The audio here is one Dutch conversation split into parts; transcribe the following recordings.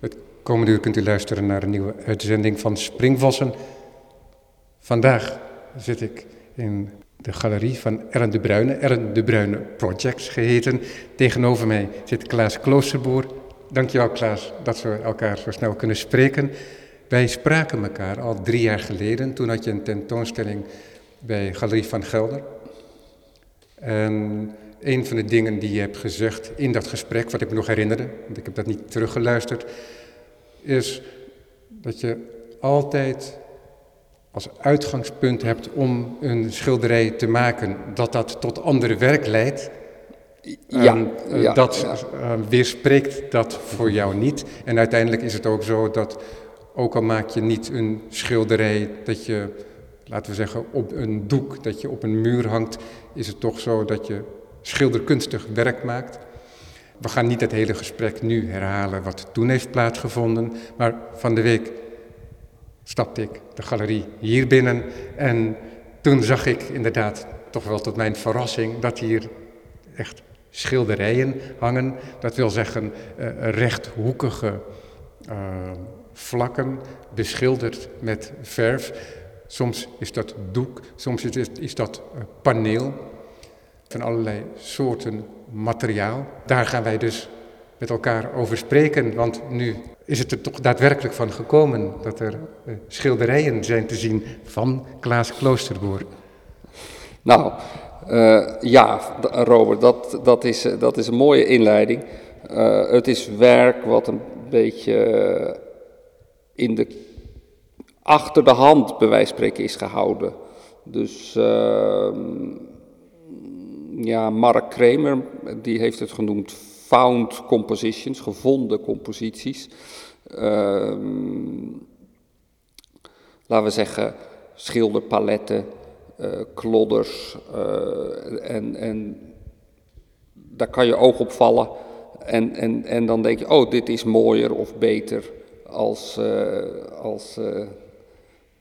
Het komende uur kunt u luisteren naar een nieuwe uitzending van Springvossen. Vandaag zit ik in de galerie van Ern de Bruyne, Ern de Bruyne Projects geheten. Tegenover mij zit Klaas Kloosterboer. Dankjewel Klaas dat we elkaar zo snel kunnen spreken. Wij spraken elkaar al drie jaar geleden. Toen had je een tentoonstelling bij Galerie van Gelder. En een van de dingen die je hebt gezegd in dat gesprek, wat ik me nog herinnerde, want ik heb dat niet teruggeluisterd, is dat je altijd als uitgangspunt hebt om een schilderij te maken, dat dat tot andere werk leidt. Ja, ja, dat ja. Uh, weerspreekt dat voor jou niet. En uiteindelijk is het ook zo dat, ook al maak je niet een schilderij dat je, laten we zeggen, op een doek, dat je op een muur hangt, is het toch zo dat je schilderkunstig werk maakt. We gaan niet het hele gesprek nu herhalen wat toen heeft plaatsgevonden, maar van de week stapte ik de galerie hier binnen en toen zag ik inderdaad, toch wel tot mijn verrassing, dat hier echt schilderijen hangen. Dat wil zeggen uh, rechthoekige uh, vlakken, beschilderd met verf. Soms is dat doek, soms is, dat uh, paneel van allerlei soorten materiaal. Daar gaan wij dus met elkaar over spreken, want nu is het er toch daadwerkelijk van gekomen dat er uh, schilderijen zijn te zien van Klaas Kloosterboer. Nou, uh, ja, Robert, dat, dat, is, dat is een mooie inleiding. Het is werk wat een beetje in de, achter de hand, bij wijze spreken, is gehouden. Dus uh, ja, Mark Kramer, die heeft het genoemd found compositions, gevonden composities. Uh, laten we zeggen, schilderpaletten, uh, klodders. Uh, en, en daar kan je oog op vallen. En, en, en dan denk je, oh, dit is mooier of beter als, uh, als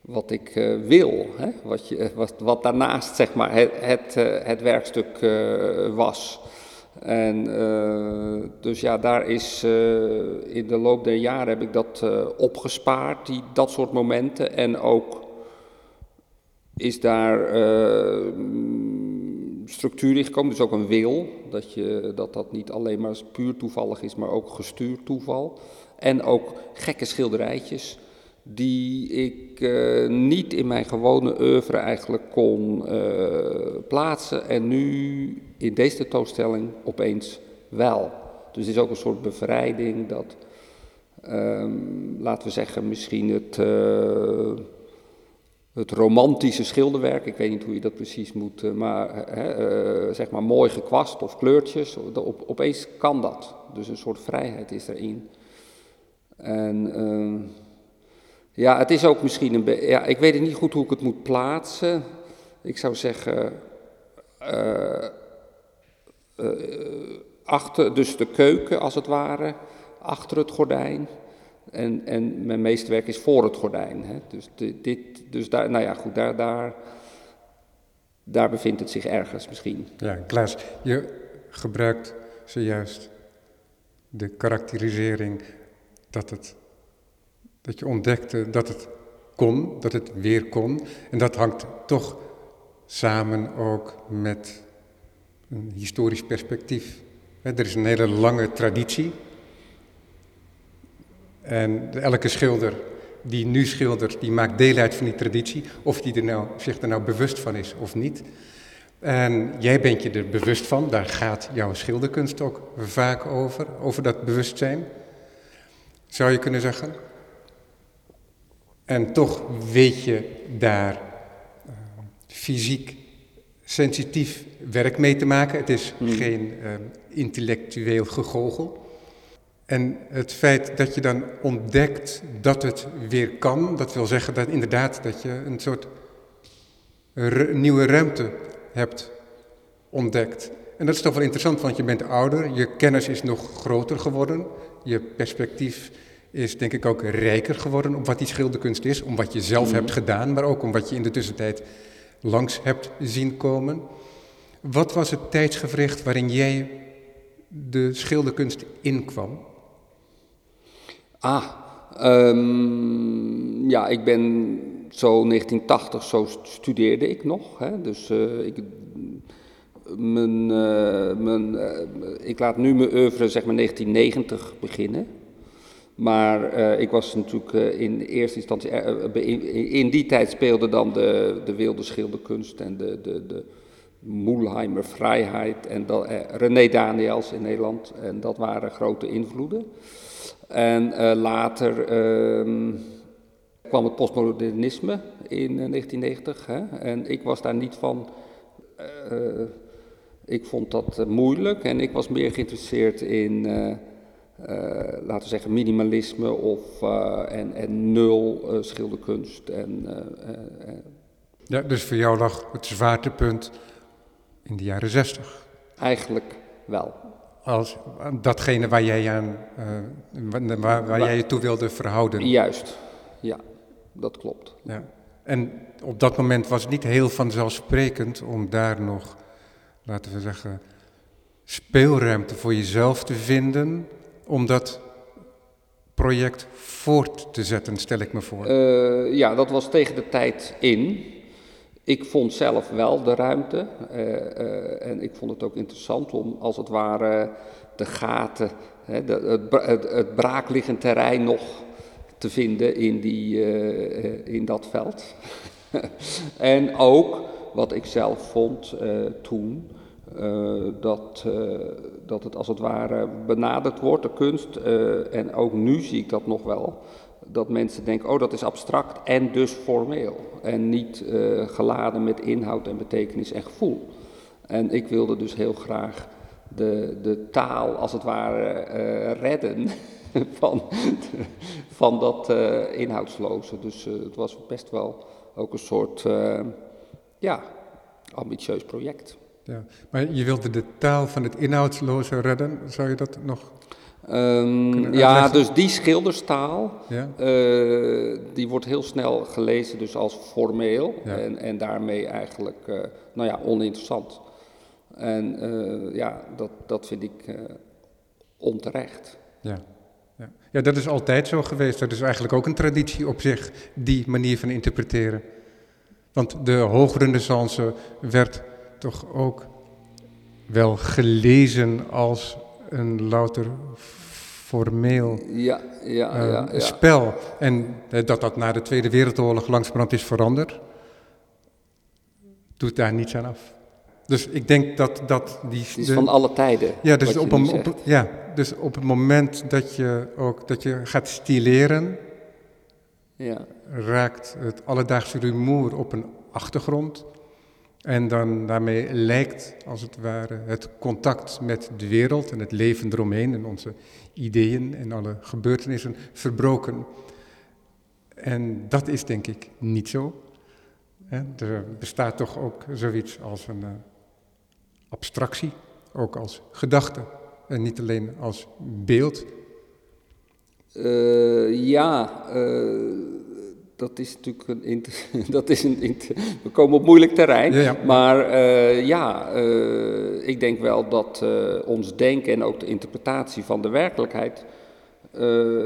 wat ik wil. Hè? Wat, je, wat, wat daarnaast, zeg maar, het, het, het werkstuk was. En dus ja, daar is in de loop der jaren heb ik dat opgespaard, die, dat soort momenten. En ook is daar structuur in gekomen, dus ook een wil. Dat, je, dat dat niet alleen maar puur toevallig is, maar ook gestuurd toeval. En ook gekke schilderijtjes die ik uh, niet in mijn gewone oeuvre eigenlijk kon uh, plaatsen en nu in deze tentoonstelling opeens wel. Dus het is ook een soort bevrijding dat, um, laten we zeggen, misschien het, uh, het romantische schilderwerk, ik weet niet hoe je dat precies moet, maar zeg maar mooi gekwast of kleurtjes, op, opeens kan dat. Dus een soort vrijheid is erin. En ehm, ja, het is ook misschien een beetje. Ja, ik weet niet goed hoe ik het moet plaatsen. Ik zou zeggen. Uh, uh, achter, dus de keuken als het ware, achter het gordijn. En, en mijn meeste werk is voor het gordijn. Hè. Dus, dit, dus daar, nou ja, goed, daar, daar, daar bevindt het zich ergens misschien. Ja, Klaas, je gebruikt zojuist de karakterisering dat het dat je ontdekte dat het kon, dat het weer kon. En dat hangt toch samen ook met een historisch perspectief. Er is een hele lange traditie. En elke schilder die nu schildert, die maakt deel uit van die traditie. Of die er nou, zich er nou bewust van is of niet. En jij bent je er bewust van, daar gaat jouw schilderkunst ook vaak over, over dat bewustzijn. Zou je kunnen zeggen? En toch weet je daar uh, fysiek sensitief werk mee te maken. Het is Hmm. geen uh, intellectueel gegogel. En het feit dat je dan ontdekt dat het weer kan, dat wil zeggen dat inderdaad dat je een soort nieuwe ruimte hebt ontdekt. En dat is toch wel interessant, want je bent ouder, je kennis is nog groter geworden, je perspectief is denk ik ook rijker geworden op wat die schilderkunst is, om wat je zelf hebt gedaan, maar ook om wat je in de tussentijd langs hebt zien komen. Wat was het tijdsgevricht waarin jij de schilderkunst inkwam? Ah, ehm, ja, ik ben zo 1980, zo studeerde ik nog. Hè? Dus uh, ik, mijn, uh, mijn, uh, ik laat nu mijn oeuvre zeg maar 1990 beginnen. Maar ik was natuurlijk in eerste instantie, in, in, die tijd speelde dan de, de wilde schilderkunst en de, de, de Moelheimer Vrijheid en René Daniels in Nederland. En dat waren grote invloeden. En later ehm, kwam het postmodernisme in 1990. Hè? En ik was daar niet van. Ik vond dat moeilijk en ik was meer geïnteresseerd in, laten we zeggen, minimalisme of, en, en nul schilderkunst. En, ja, dus voor jou lag het zwaartepunt in de jaren zestig? Eigenlijk wel. Als datgene waar jij, aan, waar, waar, waar jij je toe wilde verhouden? Juist, ja dat klopt. Ja. En op dat moment was het niet heel vanzelfsprekend om daar nog, laten we zeggen, speelruimte voor jezelf te vinden om dat project voort te zetten, stel ik me voor. Uh, ja, dat was tegen de tijd in. Ik vond zelf wel de ruimte uh, uh, en ik vond het ook interessant om als het ware de gaten, hè, het, het, het braakliggend terrein nog te vinden in, die, in dat veld. en ook wat ik zelf vond toen, dat, dat het als het ware benaderd wordt, de kunst. en ook nu zie ik dat nog wel. Dat mensen denken, oh dat is abstract en dus formeel. En niet geladen met inhoud en betekenis en gevoel. En ik wilde dus heel graag de, de taal als het ware redden van, van dat inhoudsloze. Dus het was best wel ook een soort ja, ambitieus project. Ja, maar je wilde de taal van het inhoudsloze redden, zou je dat nog um, Ja, dus die schilderstaal, ja? die wordt heel snel gelezen dus als formeel ja. en, en daarmee eigenlijk nou ja, oninteressant. En ja, dat, dat vind ik onterecht. Ja. Ja. ja, dat is altijd zo geweest. Dat is eigenlijk ook een traditie op zich, die manier van interpreteren. Want de hoogrenaissance werd toch ook wel gelezen als een louter formeel ja, ja, uh, ja, spel. En uh, dat dat na de Tweede Wereldoorlog langzamerhand is veranderd, doet daar niets aan af. Dus ik denk dat, dat die... Het is van alle tijden. Ja, dus op, een, op, ja, dus op het moment dat je ook dat je gaat stileren, ja. raakt het alledaagse rumoer op een achtergrond. En dan daarmee lijkt, als het ware, het contact met de wereld en het leven eromheen en onze ideeën en alle gebeurtenissen verbroken. En dat is denk ik niet zo. Er bestaat toch ook zoiets als een eh, abstractie, ook als gedachte en niet alleen als beeld? Uh, ja, uh, dat is natuurlijk een. dat is een we komen op moeilijk terrein. Ja, ja. Maar uh, ja, ik denk wel dat ons denken en ook de interpretatie van de werkelijkheid.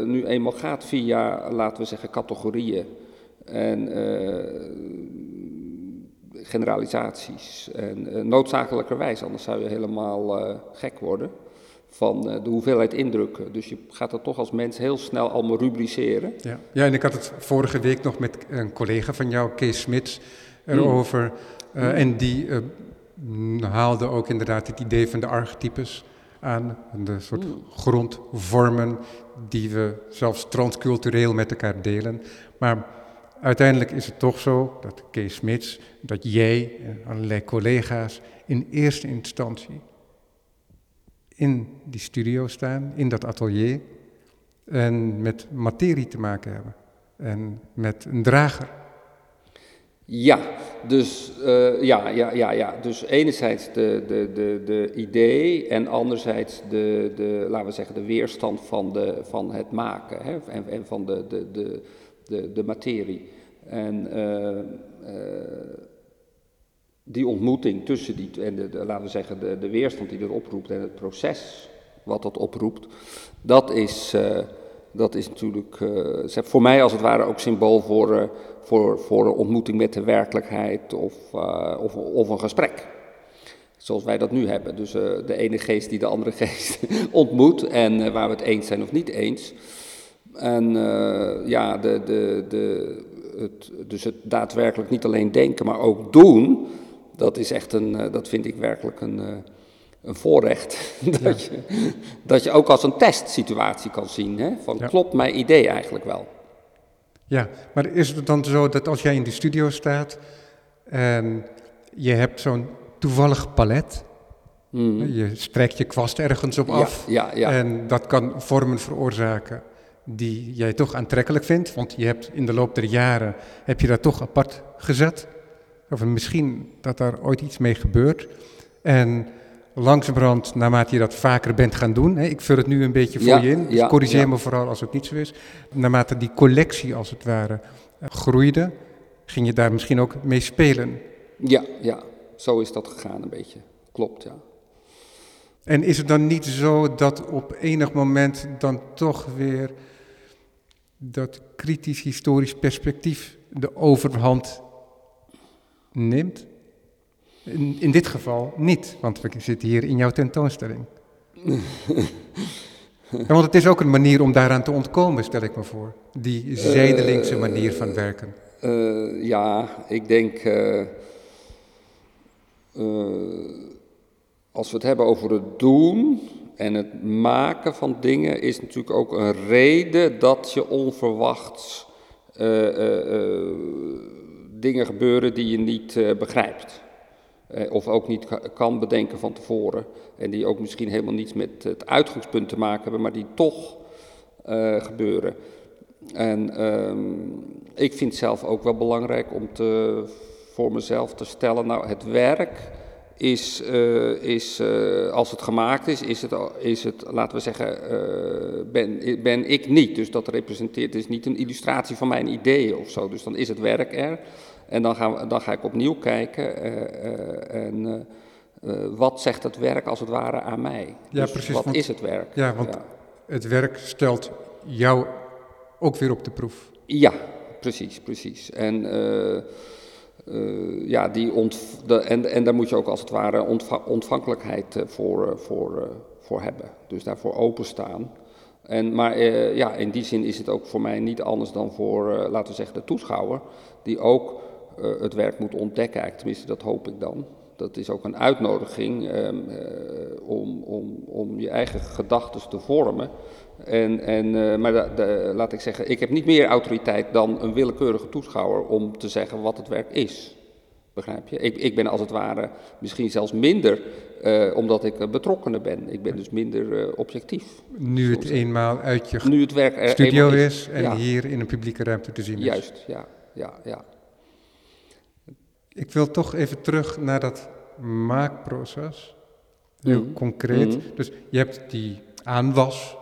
nu eenmaal gaat via, laten we zeggen, categorieën. En generalisaties. En noodzakelijkerwijs, anders zou je helemaal gek worden van eh, de hoeveelheid indrukken. Dus je gaat dat toch als mens heel snel allemaal rubriceren. Ja, ja en ik had het vorige week nog met een collega van jou, Kees Smits, erover. Mm. Uh, En die uh, haalde ook inderdaad het idee van de archetypes aan. De soort mm. grondvormen die we zelfs transcultureel met elkaar delen. Maar uiteindelijk is het toch zo dat Kees Smits, dat jij en allerlei collega's in eerste instantie in die studio staan, in dat atelier, en met materie te maken hebben. En met een drager. Ja, dus, uh, ja, ja, ja, ja. dus enerzijds de, de, de, de idee en anderzijds de, de, laten we zeggen, de weerstand van, de, van het maken hè, en, en van de, de, de, de, materie. En uh, die ontmoeting tussen die, en de, laten we zeggen, de, de weerstand die erop roept en het proces wat dat oproept, dat is, uh, dat is natuurlijk uh, voor mij als het ware ook symbool voor, uh, voor, voor een ontmoeting met de werkelijkheid of, of, of, een gesprek. Zoals wij dat nu hebben. Dus de ene geest die de andere geest ontmoet en waar we het eens zijn of niet eens. En ja, de, de, de, het, dus het daadwerkelijk niet alleen denken, maar ook doen, dat is echt een, dat vind ik werkelijk een een voorrecht. dat, je, dat je ook als een testsituatie kan zien. Hè? Van klopt mijn idee eigenlijk wel? Ja, maar is het dan zo dat als jij in de studio staat en je hebt zo'n toevallig palet, mm. je strijkt je kwast ergens op af ja, en dat kan vormen veroorzaken die jij toch aantrekkelijk vindt, want je hebt in de loop der jaren heb je dat toch apart gezet, of misschien dat daar ooit iets mee gebeurt. En langzamerhand, naarmate je dat vaker bent gaan doen, hè, ik vul het nu een beetje voor je in, dus corrigeer me vooral als het niet zo is, naarmate die collectie als het ware eh, groeide, ging je daar misschien ook mee spelen. Ja, ja, zo is dat gegaan een beetje, klopt ja. En is het dan niet zo dat op enig moment dan toch weer dat kritisch historisch perspectief de overhand neemt? In, in dit geval niet, want we zitten hier in jouw tentoonstelling. want het is ook een manier om daaraan te ontkomen, stel ik me voor. Die zijdelingse manier van werken. Uh, ja, ik denk. Uh, als we het hebben over het doen en het maken van dingen, is natuurlijk ook een reden dat je onverwachts dingen gebeuren die je niet begrijpt. Eh, of ook niet kan bedenken van tevoren. En die ook misschien helemaal niets met het uitgangspunt te maken hebben, maar die toch uh, gebeuren. En um, ik vind zelf ook wel belangrijk om te, voor mezelf te stellen, nou het werk is, is als het gemaakt is, is het, is het laten we zeggen, ben, ben ik niet. Dus dat representeert, is niet een illustratie van mijn ideeën of zo. Dus dan is het werk er. En dan, gaan we, dan ga ik opnieuw kijken uh, uh, en uh, wat zegt het werk als het ware aan mij? Ja, dus precies. Wat is het werk? Ja, want ja. het werk stelt jou ook weer op de proef. Ja, precies, precies. En, ja, die ont, de, en, en daar moet je ook als het ware ontva ontvankelijkheid voor, voor, voor hebben. Dus daarvoor openstaan. En, maar ja, in die zin is het ook voor mij niet anders dan voor, laten we zeggen, de toeschouwer, die ook het werk moet ontdekken. Eigenlijk, tenminste, dat hoop ik dan. Dat is ook een uitnodiging um, uh, om, om, om je eigen gedachten te vormen. En, en, uh, maar de, de, laat ik zeggen, ik heb niet meer autoriteit dan een willekeurige toeschouwer om te zeggen wat het werk is. Begrijp je? Ik, ik ben als het ware misschien zelfs minder, omdat ik betrokkener ben. Ik ben dus minder objectief. Nu het eenmaal uit je nu het werk studio is, en ja. hier in een publieke ruimte te zien is. Juist, ja. ja, ja. Ik wil toch even terug naar dat maakproces. Heel mm. concreet. Mm. Dus je hebt die aanwas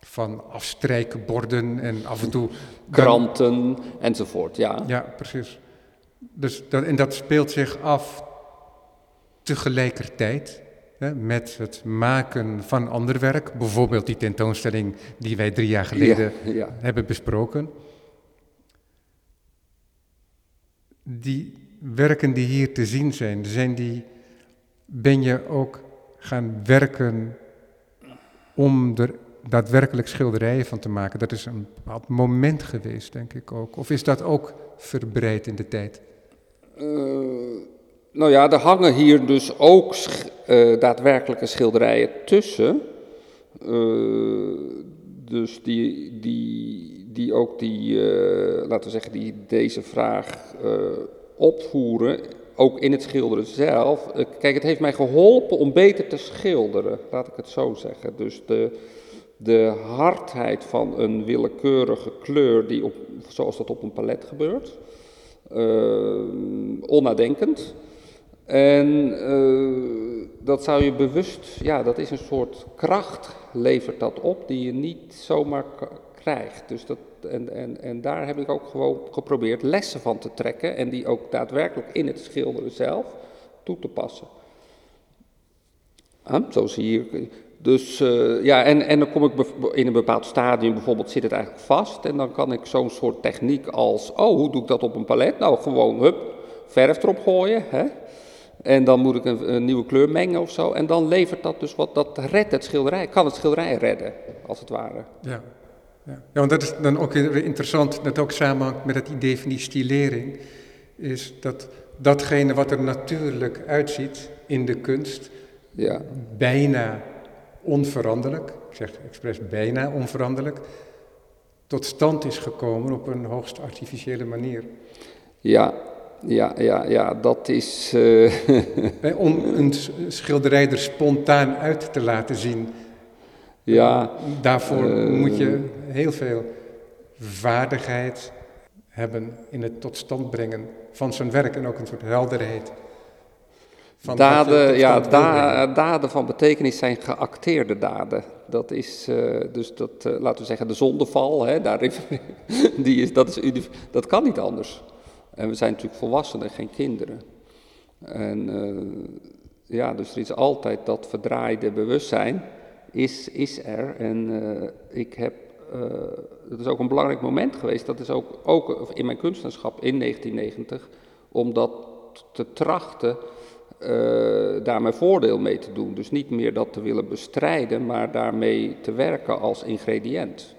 van afstrijken borden en af en toe... Kranten enzovoort, ja. Ja, precies. Dus dat, en dat speelt zich af tegelijkertijd hè, met het maken van ander werk. Bijvoorbeeld die tentoonstelling die wij drie jaar geleden ja, ja. hebben besproken. Die werken die hier te zien zijn, zijn die, ben je ook gaan werken om er daadwerkelijk schilderijen van te maken? Dat is een bepaald moment geweest, denk ik ook. Of is dat ook verbreid in de tijd? Uh, nou ja, er hangen hier dus ook uh, daadwerkelijke schilderijen tussen. Uh, dus die, die, die ook die, laten we zeggen, die deze vraag opvoeren, ook in het schilderen zelf. Eh, kijk, het heeft mij geholpen om beter te schilderen, laat ik het zo zeggen. Dus de, de hardheid van een willekeurige kleur, die op, zoals dat op een palet gebeurt, uh, onnadenkend. En uh, dat zou je bewust, ja, dat is een soort kracht, levert dat op, die je niet zomaar krijgt. Dus dat, en, en, en daar heb ik ook gewoon geprobeerd lessen van te trekken en die ook daadwerkelijk in het schilderen zelf toe te passen. Zo zie je, Dus uh, ja, en, en dan kom ik in een bepaald stadium, bijvoorbeeld zit het eigenlijk vast. En dan kan ik zo'n soort techniek als, oh, hoe doe ik dat op een palet? Nou, gewoon, hup, verf erop gooien. Hè? En dan moet ik een, een, nieuwe kleur mengen of zo. En dan levert dat dus wat, dat redt het schilderij, kan het schilderij redden, als het ware. Ja, ja. want dat is dan ook weer interessant, dat ook samenhangt met het idee van die stilering. Is dat datgene wat er natuurlijk uitziet in de kunst, ja. bijna onveranderlijk, ik zeg expres bijna onveranderlijk, tot stand is gekomen op een hoogst artificiële manier. Ja, ja, ja, ja, dat is. Uh... Om een schilderij er spontaan uit te laten zien. Ja. Daarvoor uh... moet je heel veel vaardigheid hebben in het tot stand brengen van zijn werk en ook een soort helderheid. Van daden, ja, da daden van betekenis zijn geacteerde daden. Dat is uh, dus dat, uh, laten we zeggen, de zondeval, hè, daar, die is, dat, is, dat kan niet anders. En we zijn natuurlijk volwassenen, geen kinderen. En uh, ja, dus er is altijd dat verdraaide bewustzijn, is, is er. En ik heb, dat is ook een belangrijk moment geweest, dat is ook, ook in mijn kunstenaarschap in 1990, om dat te trachten uh, daar mijn voordeel mee te doen. Dus niet meer dat te willen bestrijden, maar daarmee te werken als ingrediënt.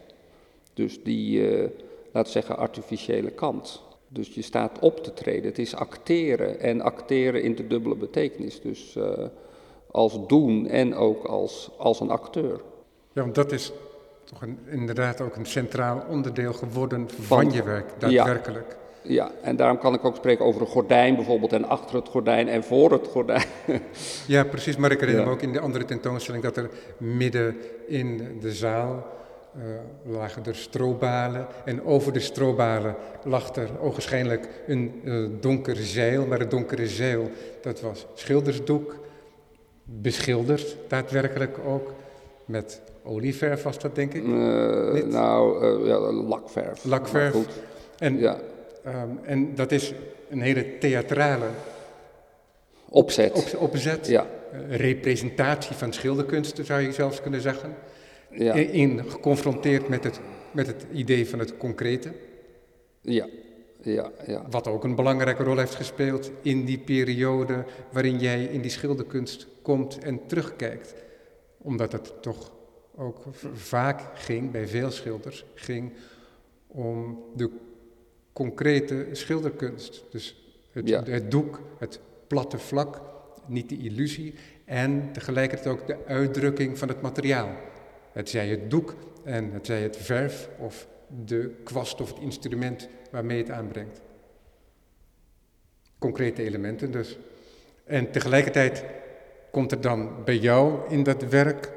Dus die, uh, we zeggen, artificiële kant. Dus je staat op te treden. Het is acteren en acteren in de dubbele betekenis. Dus als doen en ook als, als een acteur. Ja, want dat is toch een, inderdaad ook een centraal onderdeel geworden van, van je werk, daadwerkelijk. Ja. Ja, en daarom kan ik ook spreken over een gordijn bijvoorbeeld en achter het gordijn en voor het gordijn. ja, precies. Maar ik herinner me ook in de andere tentoonstelling dat er midden in de zaal uh, lagen er strobalen. En over de strobalen lag er ogenschijnlijk een uh, donker zeil. Maar het donkere zeil, dat was schildersdoek, beschilderd daadwerkelijk ook. Met olieverf was dat, denk ik? Uh, nou, ja, lakverf. Lakverf. En ja. Um, en dat is een hele theatrale opzet. Op, opzet. Ja. Uh, representatie van schilderkunsten zou je zelfs kunnen zeggen. Ja. In, in, geconfronteerd met het, met het idee van het concrete. Ja. Ja, ja. Wat ook een belangrijke rol heeft gespeeld in die periode waarin jij in die schilderkunst komt en terugkijkt. Omdat het toch ook vaak ging, bij veel schilders, ging om de concrete schilderkunst. Dus het, het, doek, het platte vlak, niet de illusie. En tegelijkertijd ook de uitdrukking van het materiaal. Het zij het doek en het zij het verf of de kwast of het instrument waarmee het aanbrengt. Concrete elementen dus. En tegelijkertijd komt er dan bij jou in dat werk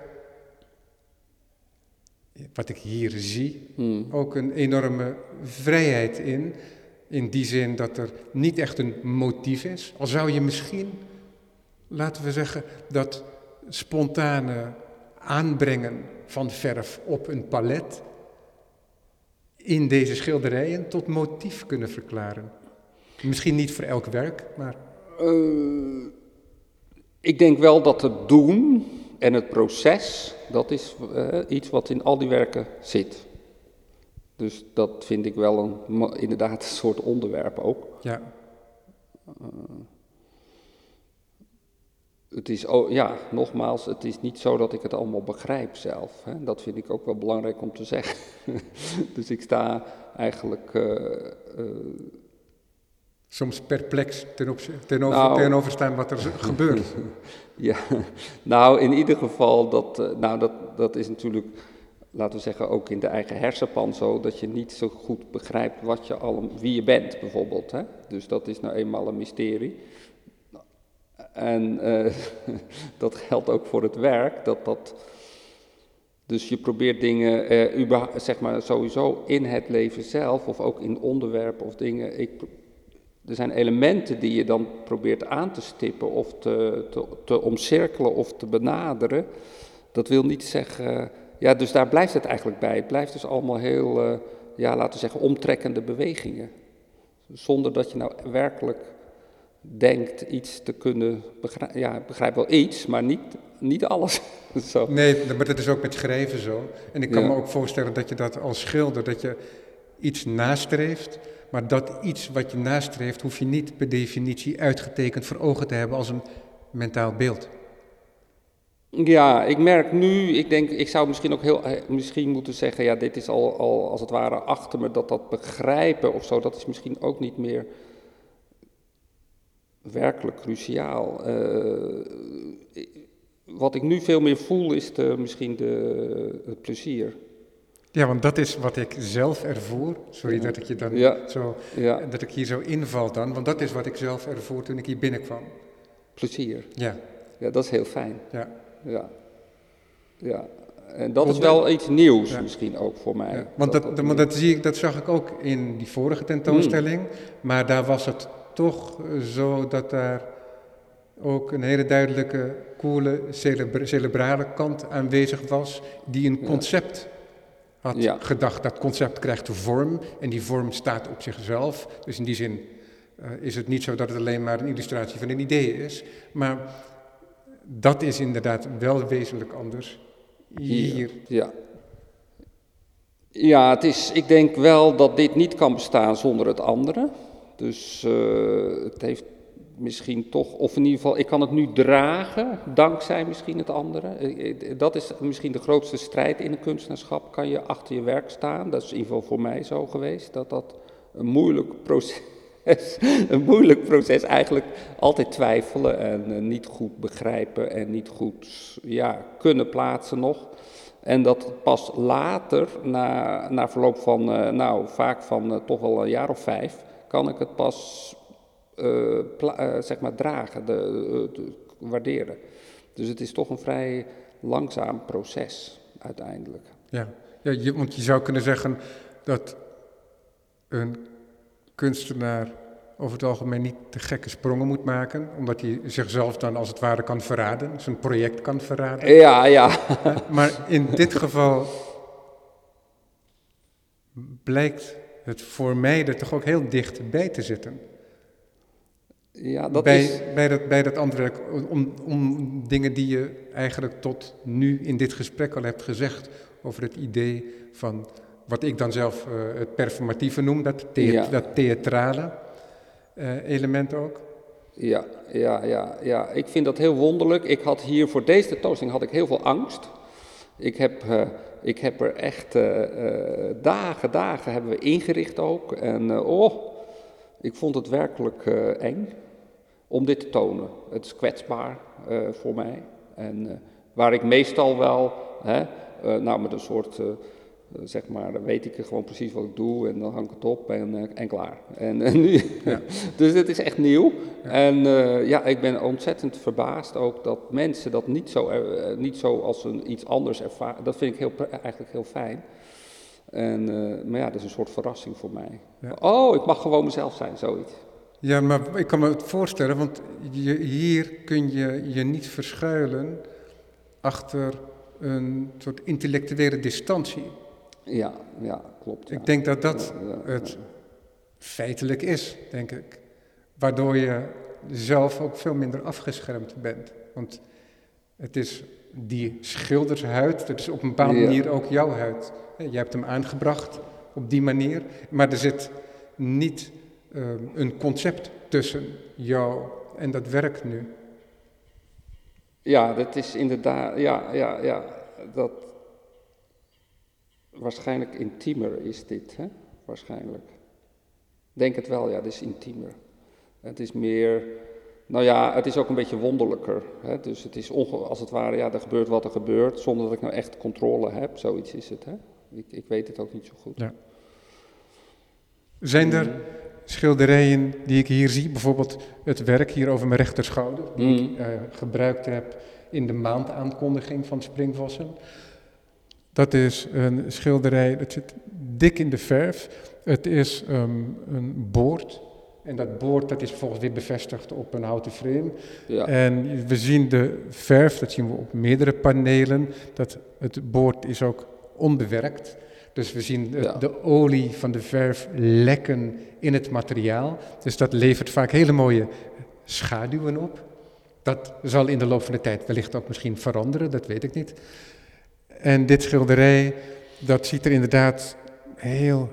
wat ik hier zie, hmm. ook een enorme vrijheid in. In die zin dat er niet echt een motief is. Al zou je misschien, laten we zeggen, dat spontane aanbrengen van verf op een palet in deze schilderijen tot motief kunnen verklaren. Misschien niet voor elk werk, maar. Uh, ik denk wel dat het doen en het proces, dat is uh, iets wat in al die werken zit. Dus dat vind ik wel een, inderdaad een soort onderwerp ook. Ja. Uh, het is, oh, ja, nogmaals, het is niet zo dat ik het allemaal begrijp zelf. Hè. Dat vind ik ook wel belangrijk om te zeggen. dus ik sta eigenlijk uh, soms perplex ten, op, ten over, nou, staan wat er gebeurt. ja, nou in ieder geval, dat, uh, nou, dat, dat is natuurlijk, laten we zeggen, ook in de eigen hersenpan zo, dat je niet zo goed begrijpt wat je al, wie je bent bijvoorbeeld. Hè? Dus dat is nou eenmaal een mysterie. En uh, dat geldt ook voor het werk, dat dat... Dus je probeert dingen, uh, zeg maar sowieso in het leven zelf, of ook in onderwerpen of dingen. Ik er zijn elementen die je dan probeert aan te stippen of te, te, te omcirkelen of te benaderen. Dat wil niet zeggen, ja, dus daar blijft het eigenlijk bij. Het blijft dus allemaal heel, uh, ja, laten we zeggen, omtrekkende bewegingen. Zonder dat je nou werkelijk denkt iets te kunnen begrijpen. Ja, ik begrijp wel iets, maar niet niet alles. zo. Nee, maar dat is ook met schrijven zo. En ik kan Ja. me ook voorstellen dat je dat als schilder, dat je iets nastreeft, maar dat iets wat je nastreeft, hoef je niet per definitie uitgetekend voor ogen te hebben als een mentaal beeld. Ja, ik merk nu, ik denk, ik zou misschien ook heel, eh, misschien moeten zeggen, ja, dit is al, al als het ware achter me, dat dat begrijpen of zo, dat is misschien ook niet meer werkelijk cruciaal. Eh, wat ik nu veel meer voel is misschien de, het plezier. Ja, want dat is wat ik zelf ervoer. Sorry dat ik je dan Ja. zo, Ja, dat ik hier zo inval dan, want dat is wat ik zelf ervoer toen ik hier binnenkwam. plezier. Ja, Ja, dat is heel fijn. ja. Ja. Ja. En dat is wel iets nieuws Ja. misschien ook voor mij. Want dat, dat, maar dat, zie ik, dat zag ik ook in die vorige tentoonstelling. Maar daar was het toch eh, zo dat daar ook een hele duidelijke, coole, celebra- celebrale kant aanwezig was. Die een concept had Ja. gedacht. Dat concept krijgt een vorm en die vorm staat op zichzelf. Dus in die zin eh, is het niet zo dat het alleen maar een illustratie van een idee is. Maar dat is inderdaad wel wezenlijk anders hier. Ja. Ja, het is, ik denk wel dat dit niet kan bestaan zonder het andere. Dus eh, het heeft misschien toch, of in ieder geval, ik kan het nu dragen, dankzij misschien het andere. Eh, eh, Dat is misschien de grootste strijd in een kunstenaarschap. Kan je achter je werk staan? Dat is in ieder geval voor mij zo geweest. Dat dat een moeilijk proces, een moeilijk proces eigenlijk altijd twijfelen en eh, niet goed begrijpen en niet goed ja, kunnen plaatsen nog. En dat pas later, na, na verloop van, nou vaak van toch wel een jaar of vijf, kan ik het pas eh, eh, zeg maar dragen, de, eh, de- waarderen. Dus het is toch een vrij langzaam proces uiteindelijk. Ja, ja je, want je zou kunnen zeggen dat een kunstenaar over het algemeen niet te gekke sprongen moet maken, omdat hij zichzelf dan als het ware kan verraden, zijn project kan verraden. Ja, ja. Maar in dit geval blijkt het voor mij er toch ook heel dicht bij te zitten. Ja dat bij, is, bij, dat, bij dat andere werk, om, om dingen die je eigenlijk tot nu in dit gesprek al hebt gezegd over het idee van wat ik dan zelf eh, het performatieve noem, dat, thea- Ja. dat theatrale eh, element ook. Ja, ja, ja, ja, ik vind dat heel wonderlijk. Ik had hier voor deze tentoonstelling had ik heel veel angst. Ik heb, eh, ik heb er echt dagen, dagen hebben we ingericht ook. En oh, ik vond het werkelijk eng om dit te tonen. Het is kwetsbaar eh, voor mij. En eh, waar ik meestal wel, hè, eh, nou met een soort, zeg maar, weet ik gewoon precies wat ik doe en dan hang ik het op en, en klaar. En, en nu, Ja. dus dit is echt nieuw. En ja, ik ben ontzettend verbaasd ook dat mensen dat niet zo, niet zo als een, iets anders ervaren. Dat vind ik heel, eigenlijk heel fijn. En, maar ja, dat is een soort verrassing voor mij. Ja. Oh, ik mag gewoon mezelf zijn, zoiets. Ja, maar ik kan me het voorstellen, want je, hier kun je je niet verschuilen achter een soort intellectuele distantie. Ja, ja, klopt. ja. Ik denk dat dat Ja, ja, het feitelijk is, denk ik. Waardoor je zelf ook veel minder afgeschermd bent. Want het is die schildershuid, dat is op een bepaalde manier ook jouw huid. Jij hebt hem aangebracht op die manier, maar er zit niet ehm, een concept tussen jou en dat werk nu. Ja, dat is inderdaad, ja, ja, ja, dat waarschijnlijk intiemer is dit, hè? Waarschijnlijk. Denk het wel, ja, het is intiemer. Het is meer, nou ja, het is ook een beetje wonderlijker. Hè? Dus het is als het ware, ja, er gebeurt wat er gebeurt, zonder dat ik nou echt controle heb. Zoiets is het, hè? Ik, ik weet het ook niet zo goed. Zijn er schilderijen die ik hier zie, bijvoorbeeld het werk hier over mijn rechterschouder, die ik Mm. eh, gebruikt heb in de maandaankondiging van Springvossen. Dat is een schilderij, dat zit dik in de verf. Het is ehm, een boord. En dat boord dat is vervolgens weer bevestigd op een houten frame. Ja, En we zien de verf, dat zien we op meerdere panelen. Dat het boord is ook onbewerkt. Dus we zien de, Ja. de olie van de verf lekken in het materiaal. Dus dat levert vaak hele mooie schaduwen op. Dat zal in de loop van de tijd wellicht ook misschien veranderen, dat weet ik niet. En dit schilderij, dat ziet er inderdaad heel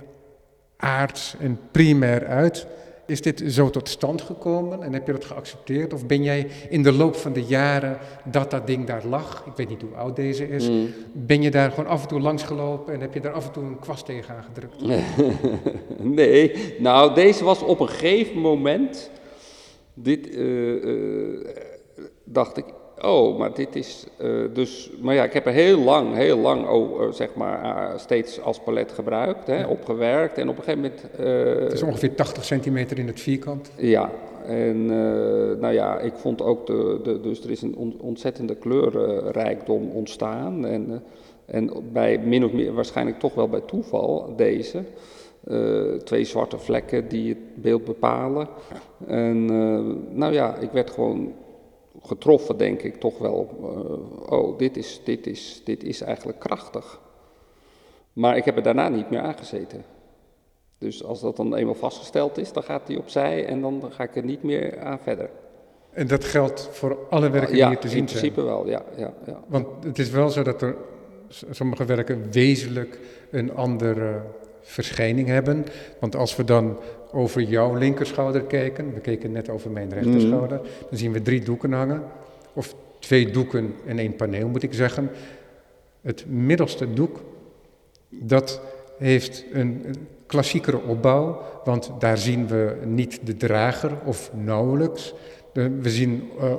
aards en primair uit. Is dit zo tot stand gekomen en heb je dat geaccepteerd? Of ben jij in de loop van de jaren dat dat ding daar lag, ik weet niet hoe oud deze is, Mm. ben je daar gewoon af en toe langs gelopen en heb je daar af en toe een kwast tegen aangedrukt? nee, nou deze was op een gegeven moment, dit eh, eh, dacht ik, oh, maar dit is eh, dus, maar ja, ik heb er heel lang, heel lang, oh, zeg maar, eh, steeds als palet gebruikt, hè, opgewerkt en op een gegeven moment... Het is ongeveer 80 centimeter in het vierkant. ja, en nou ja, ik vond ook de, de dus er is een on- ontzettende kleurenrijkdom ontstaan. En, en bij min of meer, waarschijnlijk toch wel bij toeval, deze. Twee zwarte vlekken die het beeld bepalen. En nou ja, ik werd gewoon getroffen, denk ik, toch wel. eh, oh, dit is, dit, is, dit is eigenlijk krachtig. Maar ik heb er daarna niet meer aangezeten. Dus als dat dan eenmaal vastgesteld is, dan gaat hij opzij en dan ga ik er niet meer aan verder. En dat geldt voor alle werken die hier te in zien zijn. principe wel, ja. ja, ja. Want het is wel zo dat er sommige werken wezenlijk een andere verschijning hebben. Want als we dan over jouw linkerschouder kijken, we keken net over mijn rechterschouder, dan zien we drie doeken hangen. Of twee doeken en één paneel moet ik zeggen. Het middelste doek, dat heeft een, klassiekere opbouw, want daar zien we niet de drager of nauwelijks. We zien eh,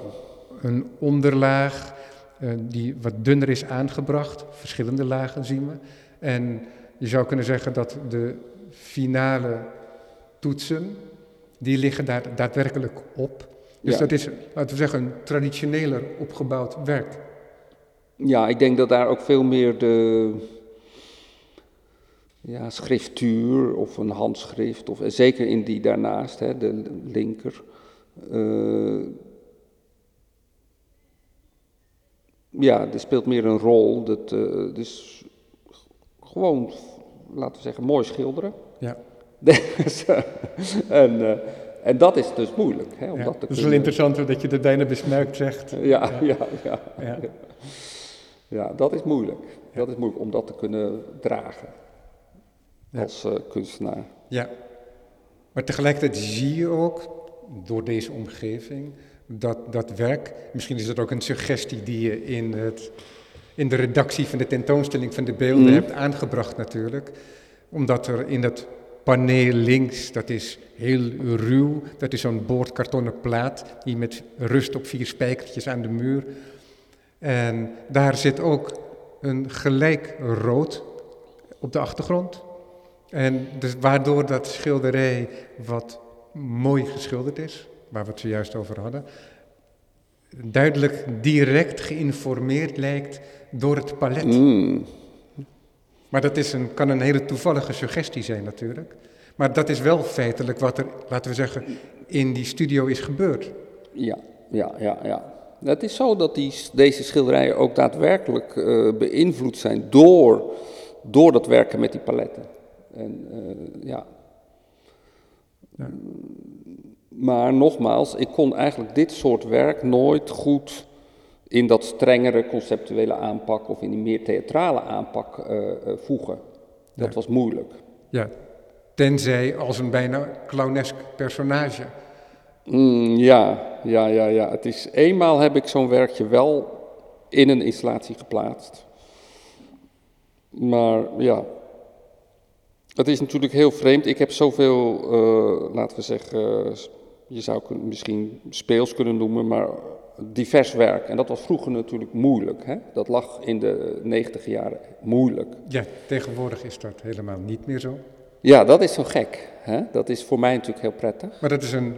een onderlaag eh, die wat dunner is aangebracht, verschillende lagen zien we. En je zou kunnen zeggen dat de finale toetsen, die liggen daar daadwerkelijk op. Dus Ja. dat is, laten we zeggen, een traditioneler opgebouwd werk. Ja, ik denk dat daar ook veel meer de ja, schriftuur of een handschrift, of, zeker in die daarnaast, hè, de linker. eh, ja, er speelt meer een rol. Dat, eh, dus gewoon, laten we zeggen, mooi schilderen. Ja. En, eh, en dat is dus moeilijk. Hè, om Ja, dat te dat is wel interessant dat je de bijna besmuikt zegt. Ja, ja, ja. Ja. Ja, dat is moeilijk. Dat is moeilijk om dat te kunnen dragen als eh, kunstenaar. Ja, maar tegelijkertijd zie je ook door deze omgeving dat dat werk, misschien is dat ook een suggestie die je in, het, in de redactie van de tentoonstelling van de beelden Mhm. hebt aangebracht natuurlijk, omdat er in dat paneel links, dat is heel ruw, dat is zo'n boordkartonnen plaat die met rust op vier spijkertjes aan de muur. En daar zit ook een gelijk rood op de achtergrond. En dus waardoor dat schilderij wat mooi geschilderd is, waar we het zojuist over hadden, duidelijk direct geïnformeerd lijkt door het palet. Mm. Maar dat is een, kan een hele toevallige suggestie zijn natuurlijk. Maar dat is wel feitelijk wat er, laten we zeggen, in die studio is gebeurd. Ja, ja, ja, ja. Het is zo dat die, deze schilderijen ook daadwerkelijk eh, beïnvloed zijn door, door dat werken met die paletten. En, eh, ja. Ja. Maar nogmaals, ik kon eigenlijk dit soort werk nooit goed in dat strengere conceptuele aanpak of in die meer theatrale aanpak eh, eh, voegen. Dat Ja. was moeilijk. Ja, tenzij als een bijna clownesk personage. Mm, ja, ja, ja, ja. Het is, eenmaal heb ik zo'n werkje wel in een installatie geplaatst. Maar ja, het is natuurlijk heel vreemd. Ik heb zoveel, eh, laten we zeggen, je zou misschien speels kunnen noemen, maar divers werk. En dat was vroeger natuurlijk moeilijk. Hè? Dat lag in de negentig jaren moeilijk. Ja, tegenwoordig is dat helemaal niet meer zo. Ja, dat is zo gek. Hè? Dat is voor mij natuurlijk heel prettig. Maar dat is een,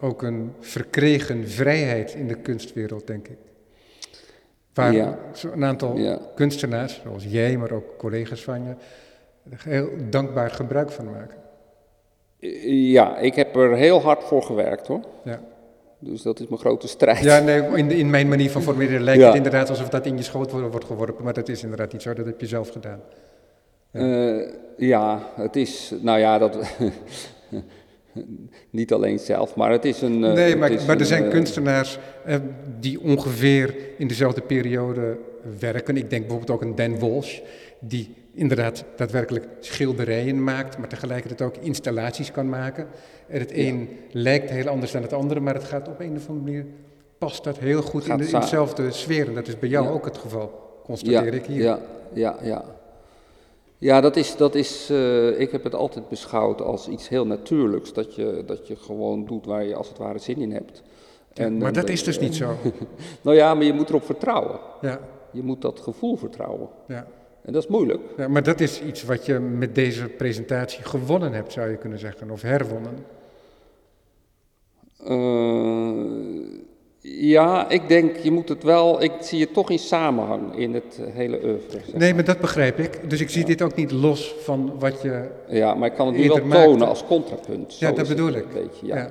ook een verkregen vrijheid in de kunstwereld, denk ik. Waar Ja. een aantal Ja. kunstenaars, zoals jij, maar ook collega's van je, heel dankbaar gebruik van maken. Ja, ik heb er heel hard voor gewerkt hoor. Ja, Dus dat is mijn grote strijd. ja nee, in, in mijn manier van formuleren lijkt Ja. het inderdaad alsof dat in je schoot wordt, geworpen, maar dat is inderdaad niet zo, dat heb je zelf gedaan. Eh, ja, het is, nou ja, dat. niet alleen zelf, maar het is een. eh, nee, maar, er een, zijn eh, kunstenaars die ongeveer in dezelfde periode werken. Ik denk bijvoorbeeld ook aan Dan Walsh, die inderdaad daadwerkelijk schilderijen maakt, maar tegelijkertijd ook installaties kan maken. En het een lijkt heel anders dan het andere, maar het gaat op een of andere manier, past dat heel goed in, de, dezelfde sfeer. En dat is bij jou Ja. ook het geval, constateer ik hier. Ja, ja, ja. Ja, dat is, dat is eh, ik heb het altijd beschouwd als iets heel natuurlijks. Dat je, dat je gewoon doet waar je als het ware zin in hebt. En, maar eh, dat is dus niet zo. Nou ja, maar je moet erop vertrouwen. Ja, Je moet dat gevoel vertrouwen. ja. En dat is moeilijk. Ja, maar dat is iets wat je met deze presentatie gewonnen hebt, zou je kunnen zeggen, of herwonnen. Eh, ja, ik denk, je moet het wel, ik zie het toch in samenhang in het hele oeuvre. zeg Nee, maar dat begrijp ik. Dus ik zie dit ook niet los van wat je. Ja, maar ik kan het nu wel maakte. tonen als contrapunt. Zo Ja, dat bedoel ik. Een beetje, ja. Ja.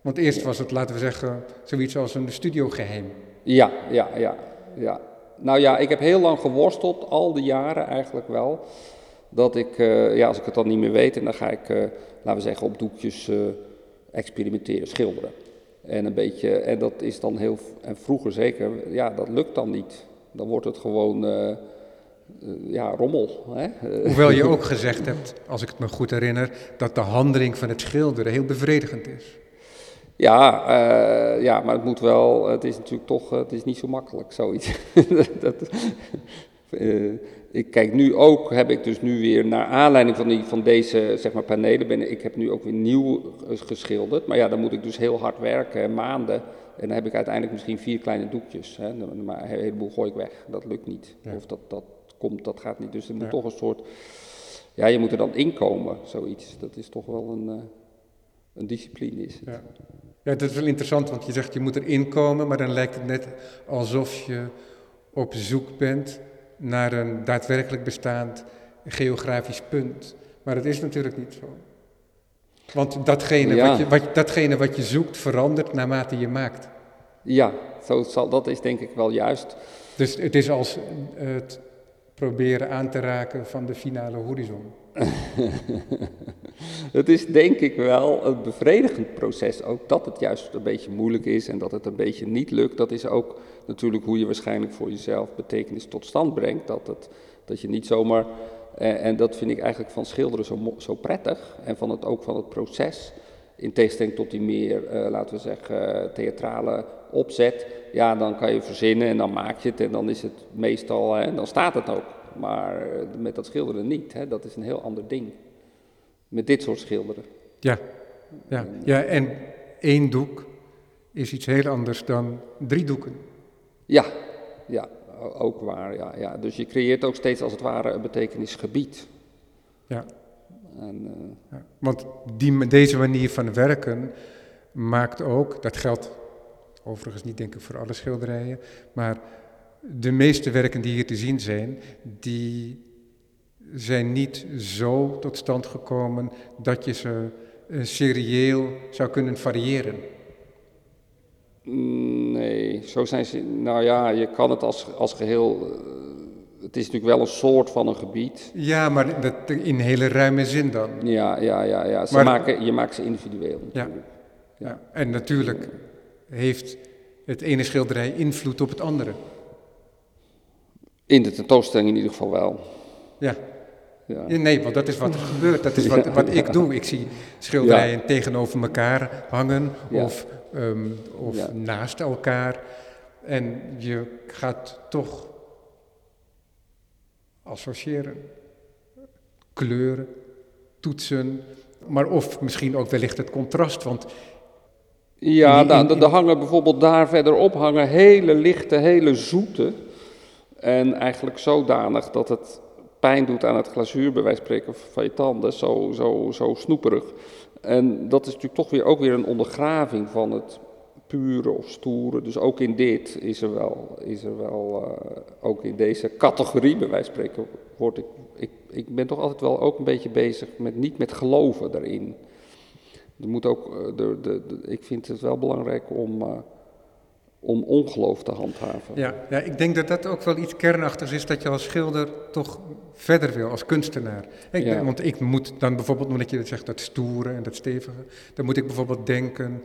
Want eerst was het, laten we zeggen, zoiets als een studiogeheim. Ja, ja, ja, ja. Nou ja, ik heb heel lang geworsteld, al die jaren eigenlijk wel. Dat ik, eh, ja, als ik het dan niet meer weet, en dan ga ik, eh, laten we zeggen, op doekjes eh, experimenteren, schilderen. En een beetje, en dat is dan heel, en vroeger zeker, ja, dat lukt dan niet. Dan wordt het gewoon, ja, rommel. Hè? Hoewel je ook gezegd hebt, als ik het me goed herinner, dat de handeling van het schilderen heel bevredigend is. Ja, eh, ja, maar het moet wel, het is natuurlijk toch, eh, het is niet zo makkelijk, zoiets. dat, eh, ik kijk nu ook, heb ik dus nu weer, naar aanleiding van, die, van deze zeg maar, panelen, ben, ik heb nu ook weer nieuw geschilderd. Maar ja, dan moet ik dus heel hard werken, maanden. En dan heb ik uiteindelijk misschien vier kleine doekjes. Hè, maar een heleboel gooi ik weg, dat lukt niet. Ja. Of dat, dat komt, dat gaat niet. Dus er moet Ja. toch een soort, ja, je moet er dan inkomen, zoiets. Dat is toch wel een, een discipline is het. Ja. ja, dat is wel interessant, want je zegt je moet erin komen, maar dan lijkt het net alsof je op zoek bent naar een daadwerkelijk bestaand geografisch punt. Maar dat is natuurlijk niet zo. Want datgene, Ja. wat, je, wat, datgene wat je zoekt verandert naarmate je maakt. Ja, zo zal, dat is denk ik wel juist. Dus het is als het proberen aan te raken van de finale horizon. Het is denk ik wel een bevredigend proces ook dat het juist een beetje moeilijk is en dat het een beetje niet lukt. Dat is ook natuurlijk hoe je waarschijnlijk voor jezelf betekenis tot stand brengt. Dat, het, dat je niet zomaar, en dat vind ik eigenlijk van schilderen zo, zo prettig en van het, ook van het proces. In tegenstelling tot die meer, eh, laten we zeggen, theatrale opzet. Ja, dan kan je verzinnen en dan maak je het en dan is het meestal, en dan staat het ook. Maar eh, met dat schilderen niet, hè, dat is een heel ander ding. Met dit soort schilderen. Ja, ja, ja, en één doek is iets heel anders dan drie doeken. Ja, ja, ook waar. Ja, ja. Dus je creëert ook steeds als het ware een betekenisgebied. Ja. En, eh, Ja, want die, deze manier van werken maakt ook, dat geldt overigens niet denk ik voor alle schilderijen, maar de meeste werken die hier te zien zijn, die zijn niet zo tot stand gekomen dat je ze eh, serieel zou kunnen variëren. nee, zo zijn ze. Nou ja, je kan het als, als geheel. eh, het is natuurlijk wel een soort van een gebied. Ja, maar dat in hele ruime zin dan. Ja, ja, ja. ja. Ze Maar- maken, je maakt ze individueel natuurlijk. Ja. En natuurlijk heeft het ene schilderij invloed op het andere. In de tentoonstelling in ieder geval wel. Ja. Ja. Nee, want dat is wat er gebeurt. Dat is wat, wat ik doe. Ik zie schilderijen tegenover elkaar hangen of, ehm, of naast elkaar. En je gaat toch associëren. Kleuren, toetsen, maar of misschien ook wellicht het contrast. Want Ja, In- in- er hangen bijvoorbeeld daar verderop hangen hele lichte, hele zoete. En eigenlijk zodanig dat het pijn doet aan het glazuur, bij wijze van spreken, je tanden. Zo, zo, zo snoeperig. En dat is natuurlijk toch weer, ook weer een ondergraving van het pure of stoere. Dus ook in dit is er wel, is er wel eh, ook in deze categorie, bij wijze van spreken, word ik, ik, ik ben toch altijd wel ook een beetje bezig met, niet met geloven daarin. Er moet ook, eh, de, de, de- ik vind het wel belangrijk om, eh, om ongeloof te handhaven. Ja, ja, ik denk dat dat ook wel iets kernachtigs is dat je als schilder toch verder wil, als kunstenaar. Ik, Ja. Want ik moet dan bijvoorbeeld, omdat je zegt dat stoere en dat stevige, dan moet ik bijvoorbeeld denken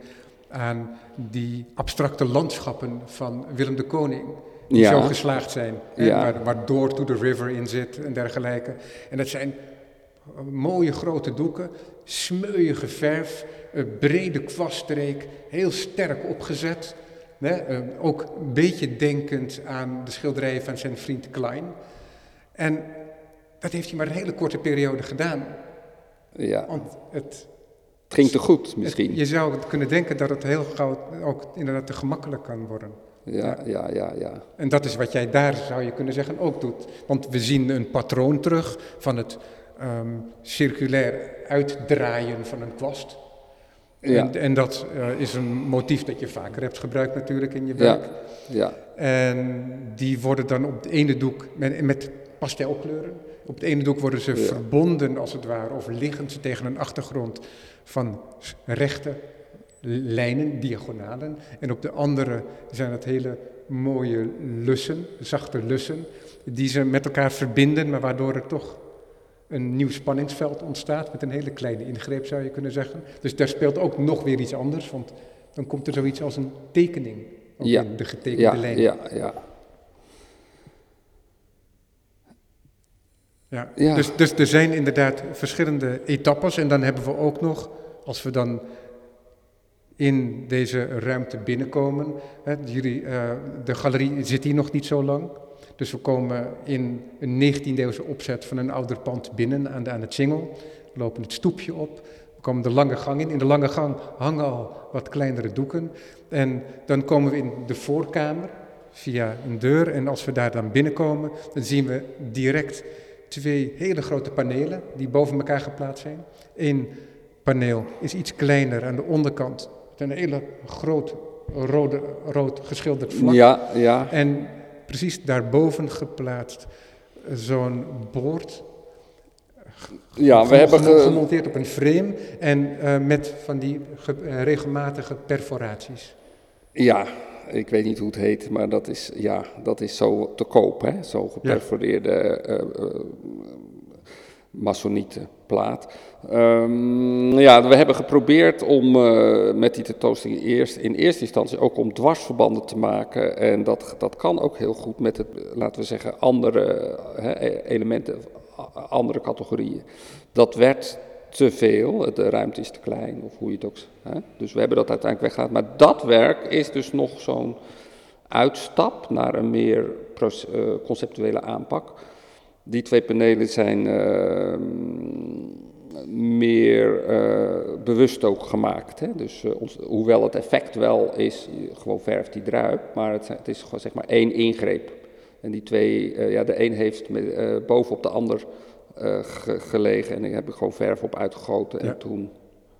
aan die abstracte landschappen van Willem de Koning. Die Ja. zo geslaagd zijn, hè, Ja. waar, waar Door to the River in zit en dergelijke. En dat zijn mooie grote doeken, smeuïge verf, eh, brede kwaststreek, heel sterk opgezet. Eh, ook een beetje denkend aan de schilderijen van zijn vriend Klein. En dat heeft hij maar een hele korte periode gedaan. Ja, Want het, het ging te goed het- misschien. je zou kunnen denken dat het heel gauw ook inderdaad te gemakkelijk kan worden. Ja, ja, ja, ja. En dat is wat jij daar, zou je kunnen zeggen, ook doet. Want we zien een patroon terug van het ehm, circulair uitdraaien van een kwast. Ja, En, en dat eh, is een motief dat je vaker hebt gebruikt natuurlijk in je werk. ja. En die worden dan op het ene doek met, met pastelkleuren. Op het ene doek worden ze Ja. verbonden als het ware, of liggen ze tegen een achtergrond van rechte lijnen, diagonalen. En op de andere zijn het hele mooie lussen, zachte lussen, die ze met elkaar verbinden, maar waardoor er toch een nieuw spanningsveld ontstaat met een hele kleine ingreep zou je kunnen zeggen. Dus daar speelt ook nog weer iets anders, want dan komt er zoiets als een tekening. Ook Ja. in de getekende Ja, lijn. ja, ja. Ja. Ja. Dus, dus er zijn inderdaad verschillende etappes en dan hebben we ook nog, als we dan in deze ruimte binnenkomen, hè, jullie, eh, de galerie zit hier nog niet zo lang, dus we komen in een 19e-eeuwse opzet van een ouder pand binnen aan, de, aan het Singel, we lopen het stoepje op, we komen de lange gang in, in de lange gang hangen al wat kleinere doeken en dan komen we in de voorkamer via een deur en als we daar dan binnenkomen, dan zien we direct twee hele grote panelen die boven elkaar geplaatst zijn. Eén paneel is iets kleiner aan de onderkant, met een hele groot rode, rood geschilderd vlak. Ja, ja. En precies daarboven geplaatst eh, zo'n boord, Ja, we hebben gemo- ge- gemonteerd op een frame en eh, met van die eh, regelmatige perforaties. Ja, ik weet niet hoe het heet, maar dat is, ja, dat is zo te koop, hè? Zo geperforeerde masonieten plaat. Ehm, ja, we hebben geprobeerd om eh, met die tentoonstelling eerst, in eerste instantie ook om dwarsverbanden te maken. En dat, dat kan ook heel goed met het, laten we zeggen, andere hè, elementen, andere categorieën. Dat werd te veel, de ruimte is te klein, of hoe je het ook... Hè? Dus we hebben dat uiteindelijk weggehaald. Maar dat werk is dus nog zo'n uitstap naar een meer eh, conceptuele aanpak. Die twee panelen zijn eh, meer eh, bewust ook gemaakt. Hè? Dus eh, ons, hoewel het effect wel is, gewoon verft die druip, maar het, is gewoon zeg maar één ingreep. En die twee, eh, ja, de een heeft met, bovenop de ander ge- gelegen en daar heb ik gewoon verf op uitgegoten en Ja. toen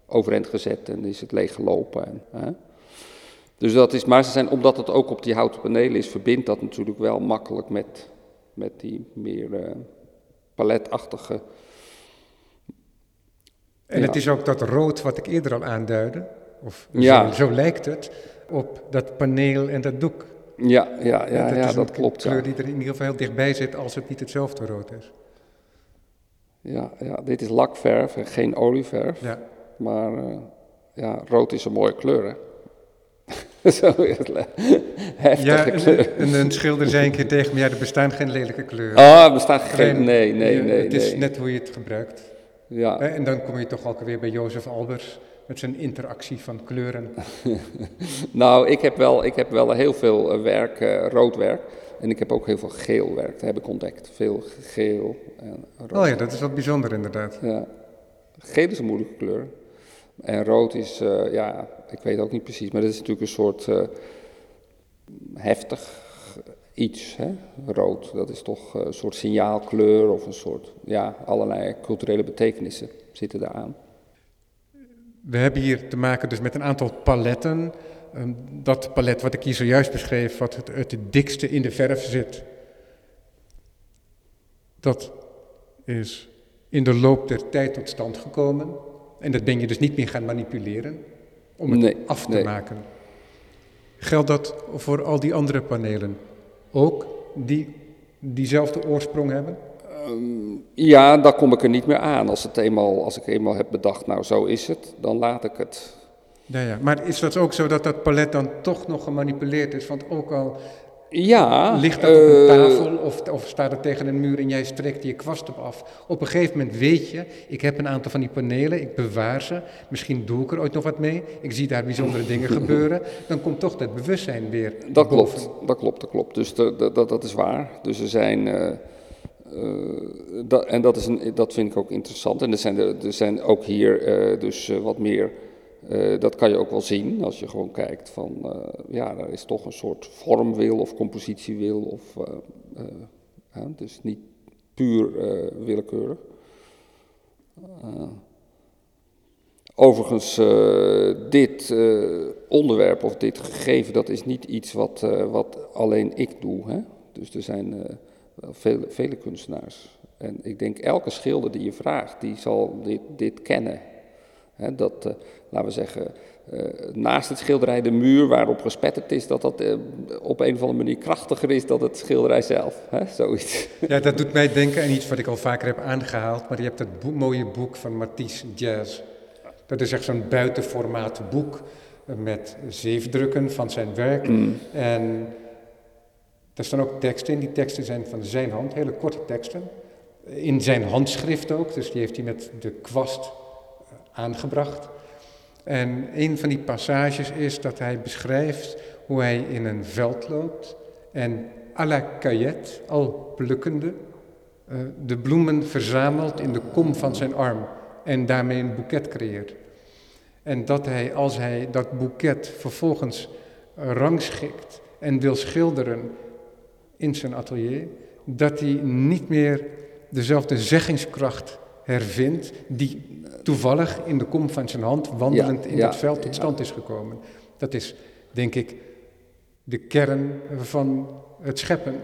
overeind gezet en is het leeg gelopen. En, hè? Dus dat is, maar ze zijn, omdat het ook op die houten panelen is, verbindt dat natuurlijk wel makkelijk met, met die meer eh, paletachtige. En Ja. het is ook dat rood wat ik eerder al aanduidde, of Ja. zo, zo lijkt het, op dat paneel en dat doek. Ja, ja, ja, dat ja, is dat een klopt. kleur die er in ieder geval heel dichtbij zit als het niet hetzelfde rood is. Ja, ja, dit is lakverf en geen olieverf. Ja. Maar eh, ja, rood is een mooie kleur, hè? Zo is het le- heftige Ja, kleur. een schilder zei een keer tegen me, ja, er bestaan geen lelijke kleuren. Ah, er bestaat geen... Nee, nee, je- nee, Het is net hoe je het gebruikt. Ja, En dan kom je toch ook weer bij Jozef Albers met zijn interactie van kleuren. Nou, ik heb wel, ik heb wel heel veel eh, werk, eh, rood werk. En ik heb ook heel veel geel werk, dat heb ik ontdekt. Veel geel en rood. Oh ja, dat is wat bijzonder inderdaad. Ja. Geel is een moeilijke kleur. En rood is, eh, ja, ik weet ook niet precies, maar dat is natuurlijk een soort eh, heftig iets, hè? rood. Dat is toch eh, een soort signaalkleur of een soort, ja, allerlei culturele betekenissen zitten daaraan. We hebben hier te maken dus met een aantal paletten. Ehm, Dat palet wat ik hier zojuist beschreef, wat het, het dikste in de verf zit, dat is in de loop der tijd tot stand gekomen. En dat ben je dus niet meer gaan manipuleren om het Nee, af te nee. maken. Geldt dat voor al die andere panelen ook, die diezelfde oorsprong hebben? Ja, daar kom ik er niet meer aan. Als, het eenmaal, als ik eenmaal heb bedacht, nou zo is het, dan laat ik het. Ja, ja. Maar is dat ook zo dat dat palet dan toch nog gemanipuleerd is? Want ook al Ja. ligt dat op een eh, tafel of, of staat het tegen een muur en jij strekt je kwast op af. Op een gegeven moment weet je, ik heb een aantal van die panelen, ik bewaar ze. Misschien doe ik er ooit nog wat mee. Ik zie daar bijzondere dingen gebeuren. Dan komt toch dat bewustzijn weer Dat boven. klopt, dat klopt, dat klopt. Dus de, de- dat, dat is waar. Dus er zijn. eh, eh, dat, en dat, is een, dat vind ik ook interessant. En er zijn, er, er zijn ook hier dus wat meer. Eh, dat kan je ook wel zien als je gewoon kijkt van. eh, ja, er is toch een soort vormwil of compositiewil. Of, eh, eh, ja, dus niet puur willekeurig. Overigens, dit onderwerp of dit gegeven, dat is niet iets wat, wat alleen ik doe. Hè? Dus er zijn vele, vele kunstenaars. En ik denk elke schilder die je vraagt, die zal dit, dit kennen. Hè, dat, laten we zeggen, eh, naast het schilderij de muur waarop gespetterd is, dat dat eh, op een of andere manier krachtiger is dan het schilderij zelf. Hè? Zoiets. Ja, dat doet mij denken aan iets wat ik al vaker heb aangehaald. Maar je hebt dat boek- mooie boek van Matisse Jazz. Dat is echt zo'n buitenformaat boek eh, met zeefdrukken van zijn werk. En daar staan ook teksten in. Die teksten zijn van zijn hand, hele korte teksten. In zijn handschrift ook, dus die heeft hij met de kwast aangebracht. En een van die passages is dat hij beschrijft hoe hij in een veld loopt en à la caillette, al plukkende, eh, de bloemen verzamelt in de kom van zijn arm en daarmee een boeket creëert. En dat hij, als hij dat boeket vervolgens rangschikt en wil schilderen in zijn atelier, dat hij niet meer dezelfde zeggingskracht hervindt die toevallig in de kom van zijn hand wandelend Ja, in ja, dat veld tot stand is gekomen. Dat is, denk ik, de kern van het scheppen.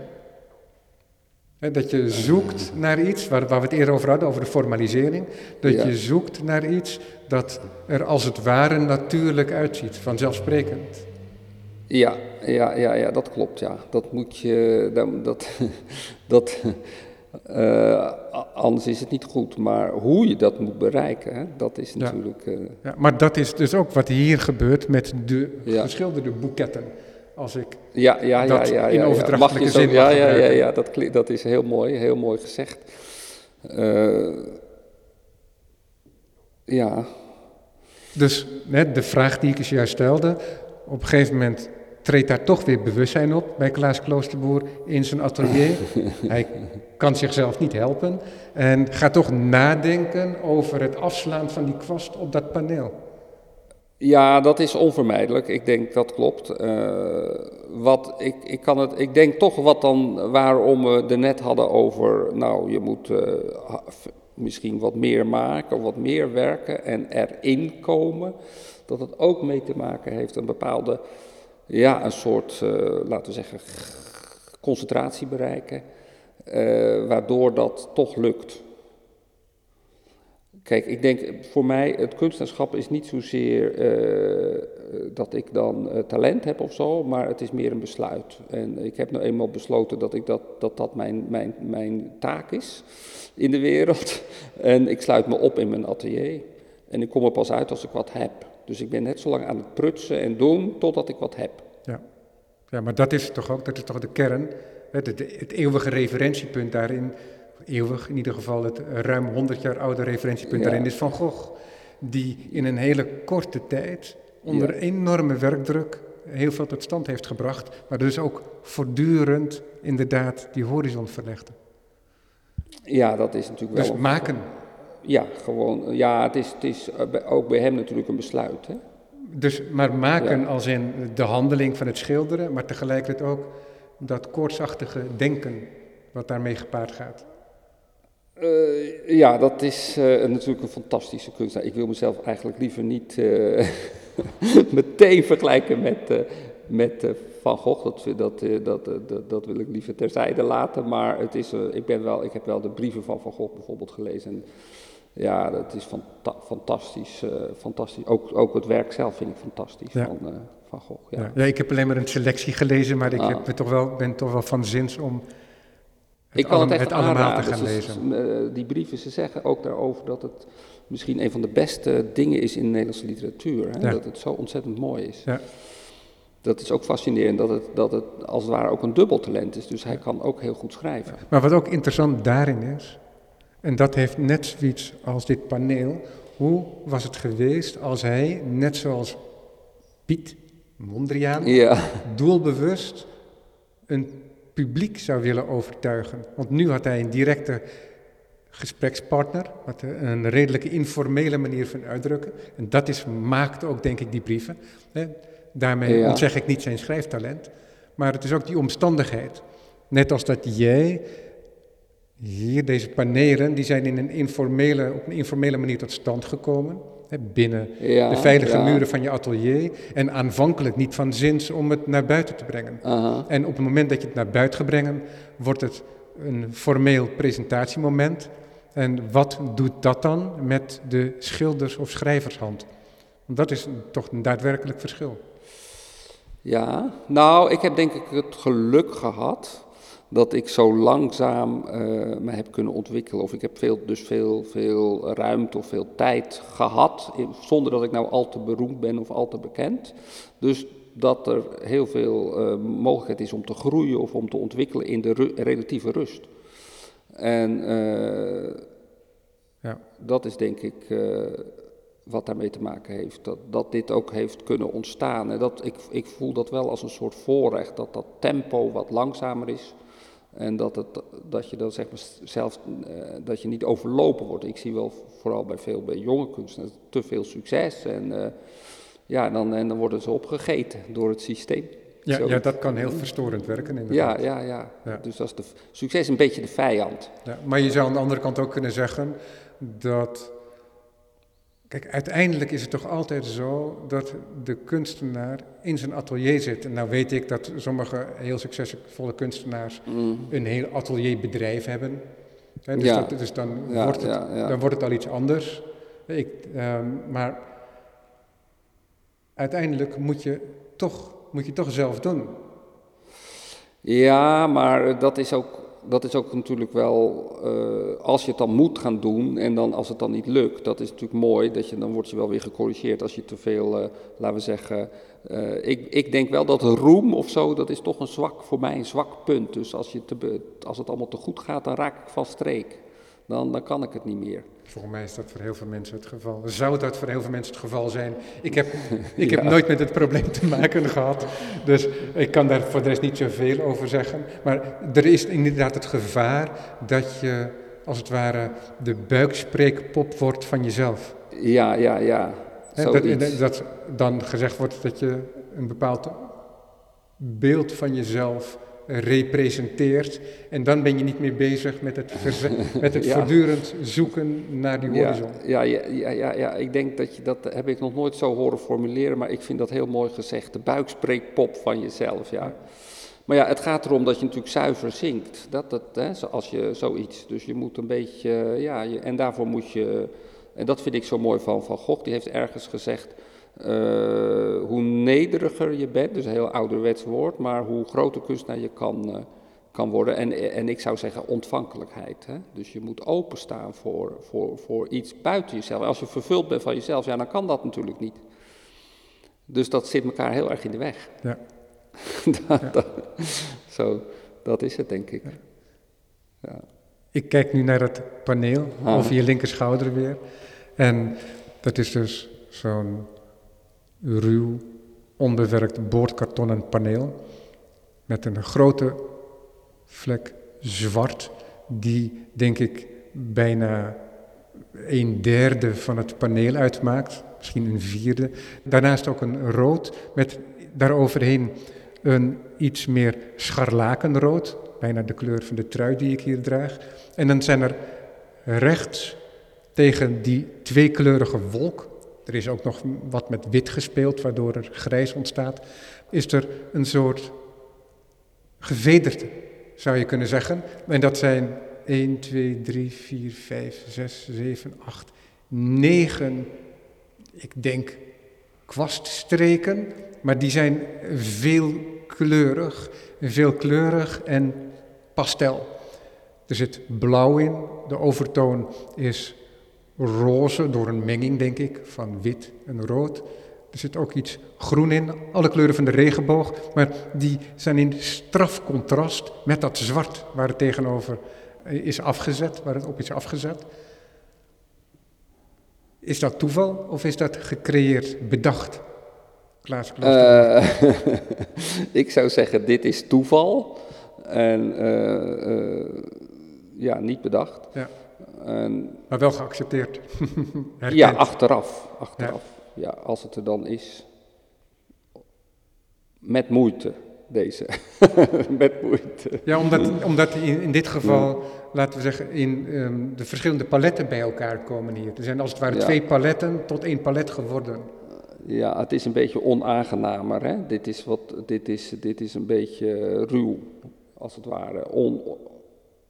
Dat je zoekt naar iets, waar, waar we het eerder over hadden, over de formalisering. Dat Ja. je zoekt naar iets dat er als het ware natuurlijk uitziet, vanzelfsprekend. Ja, ja, ja, ja, dat klopt, ja. Dat moet je, dat, dat, dat eh, anders is het niet goed. Maar hoe je dat moet bereiken, hè, dat is Ja. natuurlijk... eh, Ja, maar dat is dus ook wat hier gebeurt met de Ja. geschilderde boeketten. Als ik, ja, ja, ja, Dat ja, in ja, ja. overdrachtelijke Mag je zo, zin ja, ja, ja, ja, dat, dat is heel mooi, heel mooi gezegd. Eh, ja, dus hè, de vraag die ik eens juist stelde, op een gegeven moment treedt daar toch weer bewustzijn op bij Klaas Kloosterboer in zijn atelier. Hij kan zichzelf niet helpen en gaat toch nadenken over het afslaan van die kwast op dat paneel. Ja, dat is onvermijdelijk. Ik denk dat klopt. Eh, wat, ik, ik, kan het, ik denk toch wat dan, waarom we er net hadden over, nou, je moet eh, misschien wat meer maken, of wat meer werken en erin komen. Dat het ook mee te maken heeft een bepaalde, ja, een soort, eh, laten we zeggen, concentratie bereiken, eh, waardoor dat toch lukt. Kijk, ik denk voor mij, het kunstenaarschap is niet zozeer eh, dat ik dan talent heb of zo, maar het is meer een besluit. En ik heb nou eenmaal besloten dat ik dat, dat, dat mijn, mijn, mijn taak is in de wereld. En ik sluit me op in mijn atelier. En ik kom er pas uit als ik wat heb. Dus ik ben net zo lang aan het prutsen en doen totdat ik wat heb. Ja. ja, maar dat is toch ook, dat is toch de kern, hè, het, het eeuwige referentiepunt daarin, eeuwig in ieder geval het ruim 100 jaar oude referentiepunt Ja. daarin is Van Gogh, die in een hele korte tijd onder Ja. enorme werkdruk heel veel tot stand heeft gebracht, maar dus ook voortdurend inderdaad die horizon verlegde. Ja, dat is natuurlijk wel. Dus maken. Ja, gewoon. Ja, het is, het is eh, ook bij hem natuurlijk een besluit. Hè? Dus, maar maken Ja. als in de handeling van het schilderen, maar tegelijkertijd ook dat koortsachtige denken wat daarmee gepaard gaat. Eh, ja, dat is eh, natuurlijk een fantastische kunstenaar. Ik wil mezelf eigenlijk liever niet eh, meteen vergelijken met, eh, met eh, Van Gogh. Dat, dat, eh, dat, eh, dat, wil ik liever terzijde laten. Maar het is, eh, ik, ben wel, ik heb wel de brieven van Van Gogh bijvoorbeeld gelezen. En ja, dat is fanta fantastisch. Uh, fantastisch. Ook, ook het werk zelf vind ik fantastisch van, uh, van Gogh. Ja. Ik heb alleen maar een selectie gelezen, maar ik ah. heb toch wel, ben toch wel van zins om het, ik kan het, echt het allemaal te gaan lezen. Uh, die brieven, ze zeggen ook daarover dat het misschien een van de beste dingen is in de Nederlandse literatuur. Hè? Dat het zo ontzettend mooi is. Ja. Dat is ook fascinerend, dat het, dat het als het ware ook een dubbel talent is. Dus hij kan ook heel goed schrijven. Maar wat ook interessant daarin is, en dat heeft net zoiets als dit paneel. Hoe was het geweest als hij, net zoals Piet Mondriaan, ja. doelbewust een publiek zou willen overtuigen? Want nu had hij een directe gesprekspartner, wat een redelijke informele manier van uitdrukken. En dat is, maakt ook, denk ik, die brieven. Daarmee ja. ontzeg ik niet zijn schrijftalent, maar het is ook die omstandigheid. Net als dat jij hier, deze panelen, die zijn in een informele, op een informele manier tot stand gekomen. Hè, binnen de veilige muren van je atelier. En aanvankelijk niet van zins om het naar buiten te brengen. En op het moment dat je het naar buiten gaat brengen, wordt het een formeel presentatiemoment. En wat doet dat dan met de schilders- of schrijvershand? Want dat is toch een daadwerkelijk verschil. Ja, nou, ik heb denk ik het geluk gehad dat ik zo langzaam uh, me heb kunnen ontwikkelen. Of ik heb veel, dus veel, veel ruimte of veel tijd gehad, zonder dat ik nou al te beroemd ben of al te bekend. Dus dat er heel veel uh, mogelijkheid is om te groeien of om te ontwikkelen in de ru relatieve rust. En uh, ja. dat is denk ik wat daarmee te maken heeft. Dat, dat dit ook heeft kunnen ontstaan. En dat, ik, ik voel dat wel als een soort voorrecht, dat dat tempo wat langzamer is. En dat, het, dat je dan zeg maar zelf, uh, dat je niet overlopen wordt. Ik zie wel vooral bij veel bij jonge kunstenaars te veel succes. En, uh, ja, dan, en dan worden ze opgegeten door het systeem. Ja, ja, dat kan heel verstorend werken inderdaad. Ja, ja, ja. ja. Dus dat is de, succes is een beetje de vijand. Ja, maar je zou aan de andere kant ook kunnen zeggen dat Kijk, uiteindelijk is het toch altijd zo dat de kunstenaar in zijn atelier zit. En nou weet ik dat sommige heel succesvolle kunstenaars mm. een heel atelierbedrijf hebben. dus, ja. dat, dus dan, wordt het, dan wordt het al iets anders. Ik, um, maar uiteindelijk moet je, toch, moet je toch zelf doen. Ja, maar dat is ook dat is ook natuurlijk wel, uh, als je het dan moet gaan doen en dan als het dan niet lukt, dat is natuurlijk mooi, dat je, dan word je wel weer gecorrigeerd als je te veel, uh, laten we zeggen, uh, ik, ik denk wel dat roem of zo, dat is toch een zwak, voor mij een zwak punt. Dus als, je te, als het allemaal te goed gaat, dan raak ik van streek. Dan, dan kan ik het niet meer. Volgens mij is dat voor heel veel mensen het geval. Zou dat voor heel veel mensen het geval zijn? Ik heb, ik heb nooit met het probleem te maken gehad. Dus ik kan daar voor de rest niet zoveel over zeggen. Maar er is inderdaad het gevaar dat je, als het ware, de buikspreekpop wordt van jezelf. Ja, ja, ja. Dat, dat dan gezegd wordt dat je een bepaald beeld van jezelf representeert. En dan ben je niet meer bezig met het, met het voortdurend zoeken naar die horizon. Ja, ja, ja, ja, ja, ik denk dat je dat heb ik nog nooit zo horen formuleren, maar ik vind dat heel mooi gezegd. De buikspreekpop van jezelf, ja. Maar ja, het gaat erom dat je natuurlijk zuiver zingt. Dat, dat, hè, als je zoiets. Dus je moet een beetje, ja, je, en daarvoor moet je, en dat vind ik zo mooi van Van Gogh, die heeft ergens gezegd, hoe nederiger je bent, dus een heel ouderwets woord, maar hoe groter kunstenaar je kan, uh, kan worden. En, en ik zou zeggen ontvankelijkheid. Hè? Dus je moet openstaan voor, voor, voor iets buiten jezelf. Als je vervuld bent van jezelf, ja, dan kan dat natuurlijk niet. Dus dat zit elkaar heel erg in de weg. Ja. dat, ja. Dat, zo, dat is het, denk ik. Ja. Ik kijk nu naar het paneel, ah. over je linkerschouder weer. En dat is dus zo'n ruw, onbewerkt boordkartonnen paneel met een grote vlek zwart die denk ik bijna een derde van het paneel uitmaakt, misschien een vierde. Daarnaast ook een rood met daaroverheen een iets meer scharlakenrood, bijna de kleur van de trui die ik hier draag. En dan zijn er rechts tegen die tweekleurige wolk er is ook nog wat met wit gespeeld, waardoor er grijs ontstaat. Is er een soort gevederte, zou je kunnen zeggen. En dat zijn 1, 2, 3, 4, 5, 6, 7, 8, 9, ik denk kwaststreken, maar die zijn veelkleurig, veelkleurig en pastel. Er zit blauw in, de overtoon is roze door een menging, denk ik, van wit en rood. Er zit ook iets groen in, alle kleuren van de regenboog, maar die zijn in straf contrast met dat zwart waar het tegenover is afgezet, waar het op is afgezet. Is dat toeval of is dat gecreëerd, bedacht? Klaas, Klaas uh, ik zou zeggen, dit is toeval. En uh, uh, ja, niet bedacht. Ja. En, maar wel geaccepteerd. ja, achteraf. achteraf. Ja. ja, als het er dan is. Met moeite, deze. Met moeite. Ja, omdat, omdat in, in dit geval, laten we zeggen, in um, de verschillende paletten bij elkaar komen hier. Er zijn als het ware ja. twee paletten tot één palet geworden. Ja, het is een beetje onaangenamer. Hè? Dit, is wat, dit, is, dit is een beetje ruw, als het ware. On,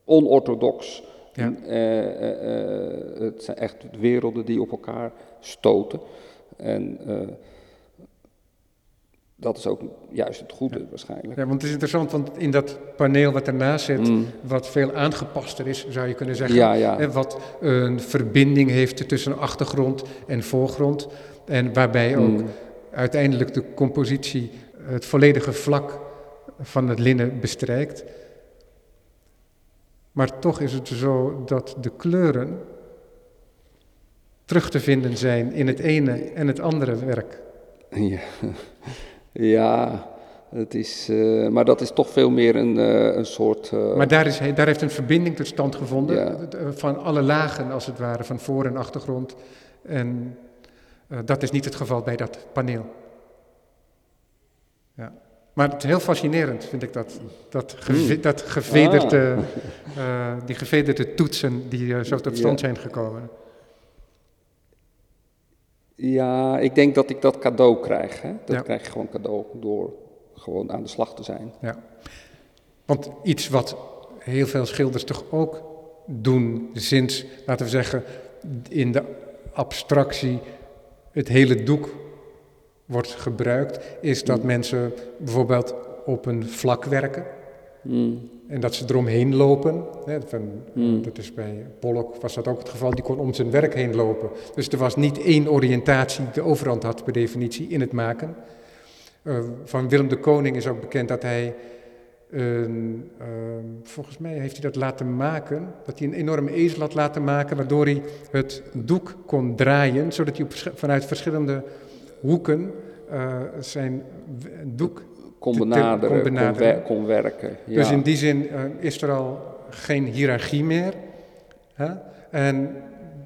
onorthodox. Ja. Uh, uh, het zijn echt werelden die op elkaar stoten. En dat is ook juist het goede waarschijnlijk. Ja, want het is interessant, want in dat paneel wat ernaast zit, mm. wat veel aangepaster is, zou je kunnen zeggen. Ja, ja. Wat een verbinding heeft tussen achtergrond en voorgrond. En waarbij ook mm. uiteindelijk de compositie het volledige vlak van het linnen bestrijkt. Maar toch is het zo dat de kleuren terug te vinden zijn in het ene en het andere werk. Ja, ja het is, uh, maar dat is toch veel meer een, uh, een soort. Uh... Maar daar, is, daar heeft een verbinding tot stand gevonden ja. van alle lagen, als het ware, van voor- en achtergrond. En dat is niet het geval bij dat paneel. Ja. Maar het is heel fascinerend, vind ik dat. Dat, geve, mm. dat gevederde, ah. uh, die gevederde toetsen die uh, zo tot stand ja. zijn gekomen. Ja, ik denk dat ik dat cadeau krijg. Hè? Dat ja. krijg je gewoon cadeau door gewoon aan de slag te zijn. Ja. Want iets wat heel veel schilders toch ook doen sinds, laten we zeggen, in de abstractie het hele doek wordt gebruikt, is dat mm. mensen bijvoorbeeld op een vlak werken. Mm. En dat ze eromheen lopen. Hè, van, mm. Dat is bij Pollock was dat ook het geval, die kon om zijn werk heen lopen. Dus er was niet één oriëntatie die de overhand had per definitie in het maken. Uh, van Willem de Koning is ook bekend dat hij, uh, uh, volgens mij heeft hij dat laten maken, dat hij een enorme ezel had laten maken, waardoor hij het doek kon draaien, zodat hij op, vanuit verschillende hoeken uh, zijn doek kon benaderen, kon, benaderen. kon, werken. Ja. Dus in die zin uh, is er al geen hiërarchie meer. Hè? En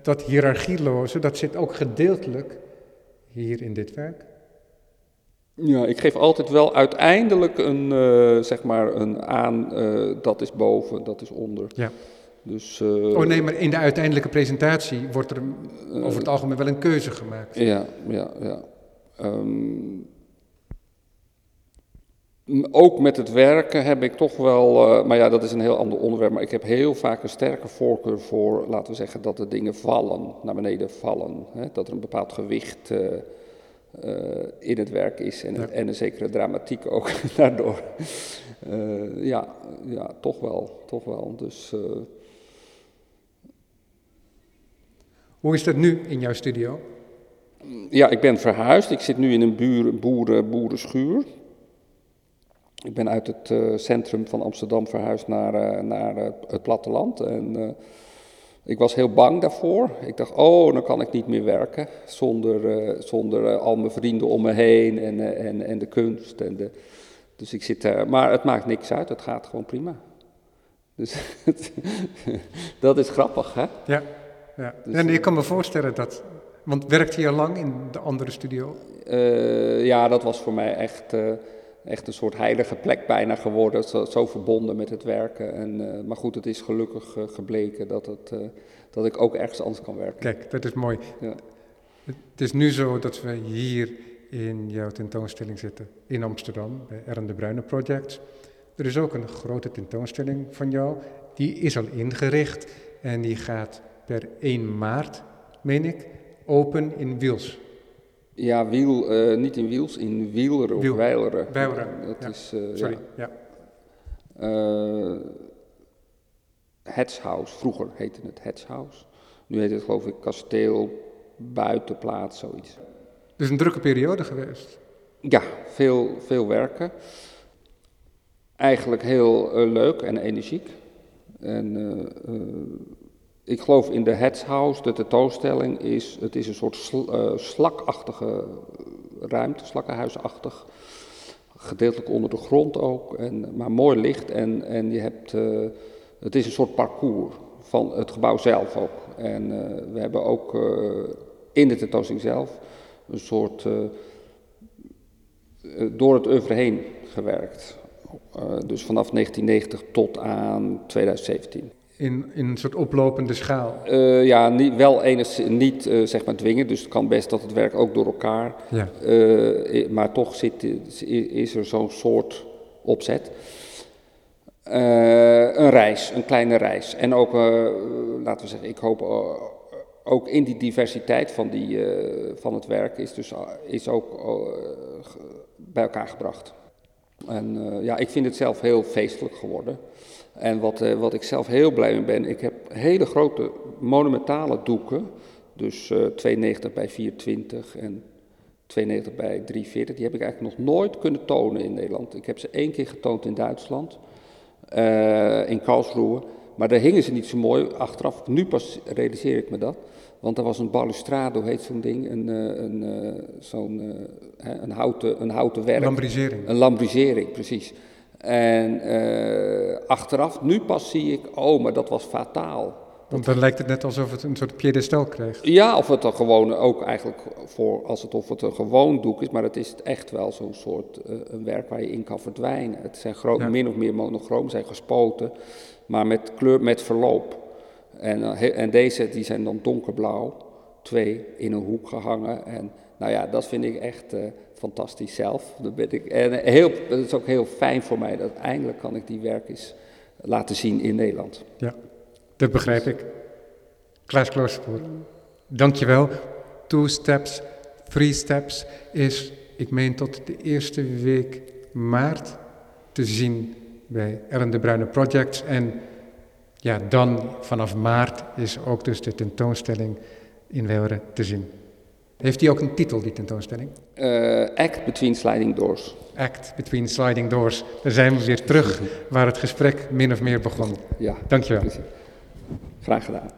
dat hiërarchieloze, dat zit ook gedeeltelijk hier in dit werk. Ja, ik geef altijd wel uiteindelijk een, uh, zeg maar een aan, uh, dat is boven, dat is onder. Ja. Dus, uh, oh nee, maar in de uiteindelijke presentatie wordt er over het algemeen wel een keuze gemaakt. Ja, ja, ja. Um, ook met het werken heb ik toch wel, uh, maar ja, dat is een heel ander onderwerp, maar ik heb heel vaak een sterke voorkeur voor, laten we zeggen, dat de dingen vallen, naar beneden vallen. Hè? Dat er een bepaald gewicht uh, uh, in het werk is en, ja. en, een zekere dramatiek ook daardoor. ja, ja, toch wel, toch wel. Dus, Hoe is dat nu in jouw studio? Ja, ik ben verhuisd. Ik zit nu in een buren, boeren, boerenschuur. Ik ben uit het uh, centrum van Amsterdam verhuisd naar, uh, naar uh, het platteland. En ik was heel bang daarvoor. Ik dacht, oh, dan kan ik niet meer werken zonder, zonder al mijn vrienden om me heen en, en, en de kunst. En de, dus ik zit daar. Maar het maakt niks uit, het gaat gewoon prima. Dus dat is grappig, hè? Ja, ja. Dus, en ik kan me voorstellen dat want werkte je al lang in de andere studio? Uh, ja, dat was voor mij echt, uh, echt een soort heilige plek bijna geworden. Zo, zo verbonden met het werken. En, uh, maar goed, het is gelukkig gebleken dat, het, dat ik ook ergens anders kan werken. Kijk, dat is mooi. Ja. Het is nu zo dat we hier in jouw tentoonstelling zitten in Amsterdam, bij Ern de Bruyne Project. Er is ook een grote tentoonstelling van jou die is al ingericht en die gaat per 1 maart, meen ik, open in Wiels. Ja, wiel, eh, niet in wiels, in wieleren of Wiel- wijleren. Wijleren, Dat ja. is, eh, Sorry, ja. ja. Eh, vroeger heette het Hetshuis. Nu heet het geloof ik kasteel, buitenplaats, zoiets. Dus een drukke periode geweest. Ja, veel, veel werken. Eigenlijk heel eh, leuk en energiek. En eh, eh, ik geloof in de Hetshuis, de tentoonstelling, is, het is een soort eh, slakachtige ruimte, slakkenhuisachtig. Gedeeltelijk onder de grond ook, en, maar mooi licht. En, en je hebt, eh, het is een soort parcours van het gebouw zelf ook. En eh, we hebben ook in de tentoonstelling zelf een soort door het oeuvre heen gewerkt. Dus vanaf 1990 tot aan 2017. In, in een soort oplopende schaal. Eh, ja, niet, wel enigszins niet eh, zeg maar dwingen, dus het kan best dat het werk ook door elkaar. Ja. eh, maar toch zit, is er zo'n soort opzet. Een reis, een kleine reis. En ook, laten we zeggen, ik hoop ook in die diversiteit van, die, van het werk is, dus, is ook bij elkaar gebracht. En ja, ik vind het zelf heel feestelijk geworden. En wat, eh, wat ik zelf heel blij mee ben, ik heb hele grote monumentale doeken. Dus eh 92 bij 420 en 92 bij 340. Die heb ik eigenlijk nog nooit kunnen tonen in Nederland. Ik heb ze één keer getoond in Duitsland, eh, in Karlsruhe. Maar daar hingen ze niet zo mooi achteraf. Nu pas realiseer ik me dat. Want er was een balustrade, hoe heet zo'n ding? Een, een, zo'n, hè, een, houten, een houten werk. Lambrisering. Een lambrisering, precies. En eh, achteraf, nu pas zie ik, oh, maar dat was fataal. Want dan lijkt het net alsof het een soort piedestal krijgt. Ja, of het er gewoon ook eigenlijk voor, als het of het een gewoon doek is, maar het is echt wel zo'n soort eh, een werk waar je in kan verdwijnen. Het zijn groot, Ja. min of meer monochroom, zijn gespoten, maar met kleur, met verloop. En, eh, en deze, die zijn dan donkerblauw, twee in een hoek gehangen. En nou ja, dat vind ik echt fantastisch zelf. Dat ben ik, en heel, het is ook heel fijn voor mij dat eindelijk kan ik die werkjes laten zien in Nederland. Ja, dat begrijp ik. Klaas Kloosterpoort, dankjewel. Two Steps, Three Steps is, ik meen tot de eerste week maart te zien bij Ellen de Bruyne Projects. En ja, dan vanaf maart is ook dus de tentoonstelling in Weileren te zien. Heeft die ook een titel, die tentoonstelling? Eh, act Between Sliding Doors. Act Between Sliding Doors. Daar zijn we weer terug waar het gesprek min of meer begon. Ja, Dankjewel. precies. Graag gedaan.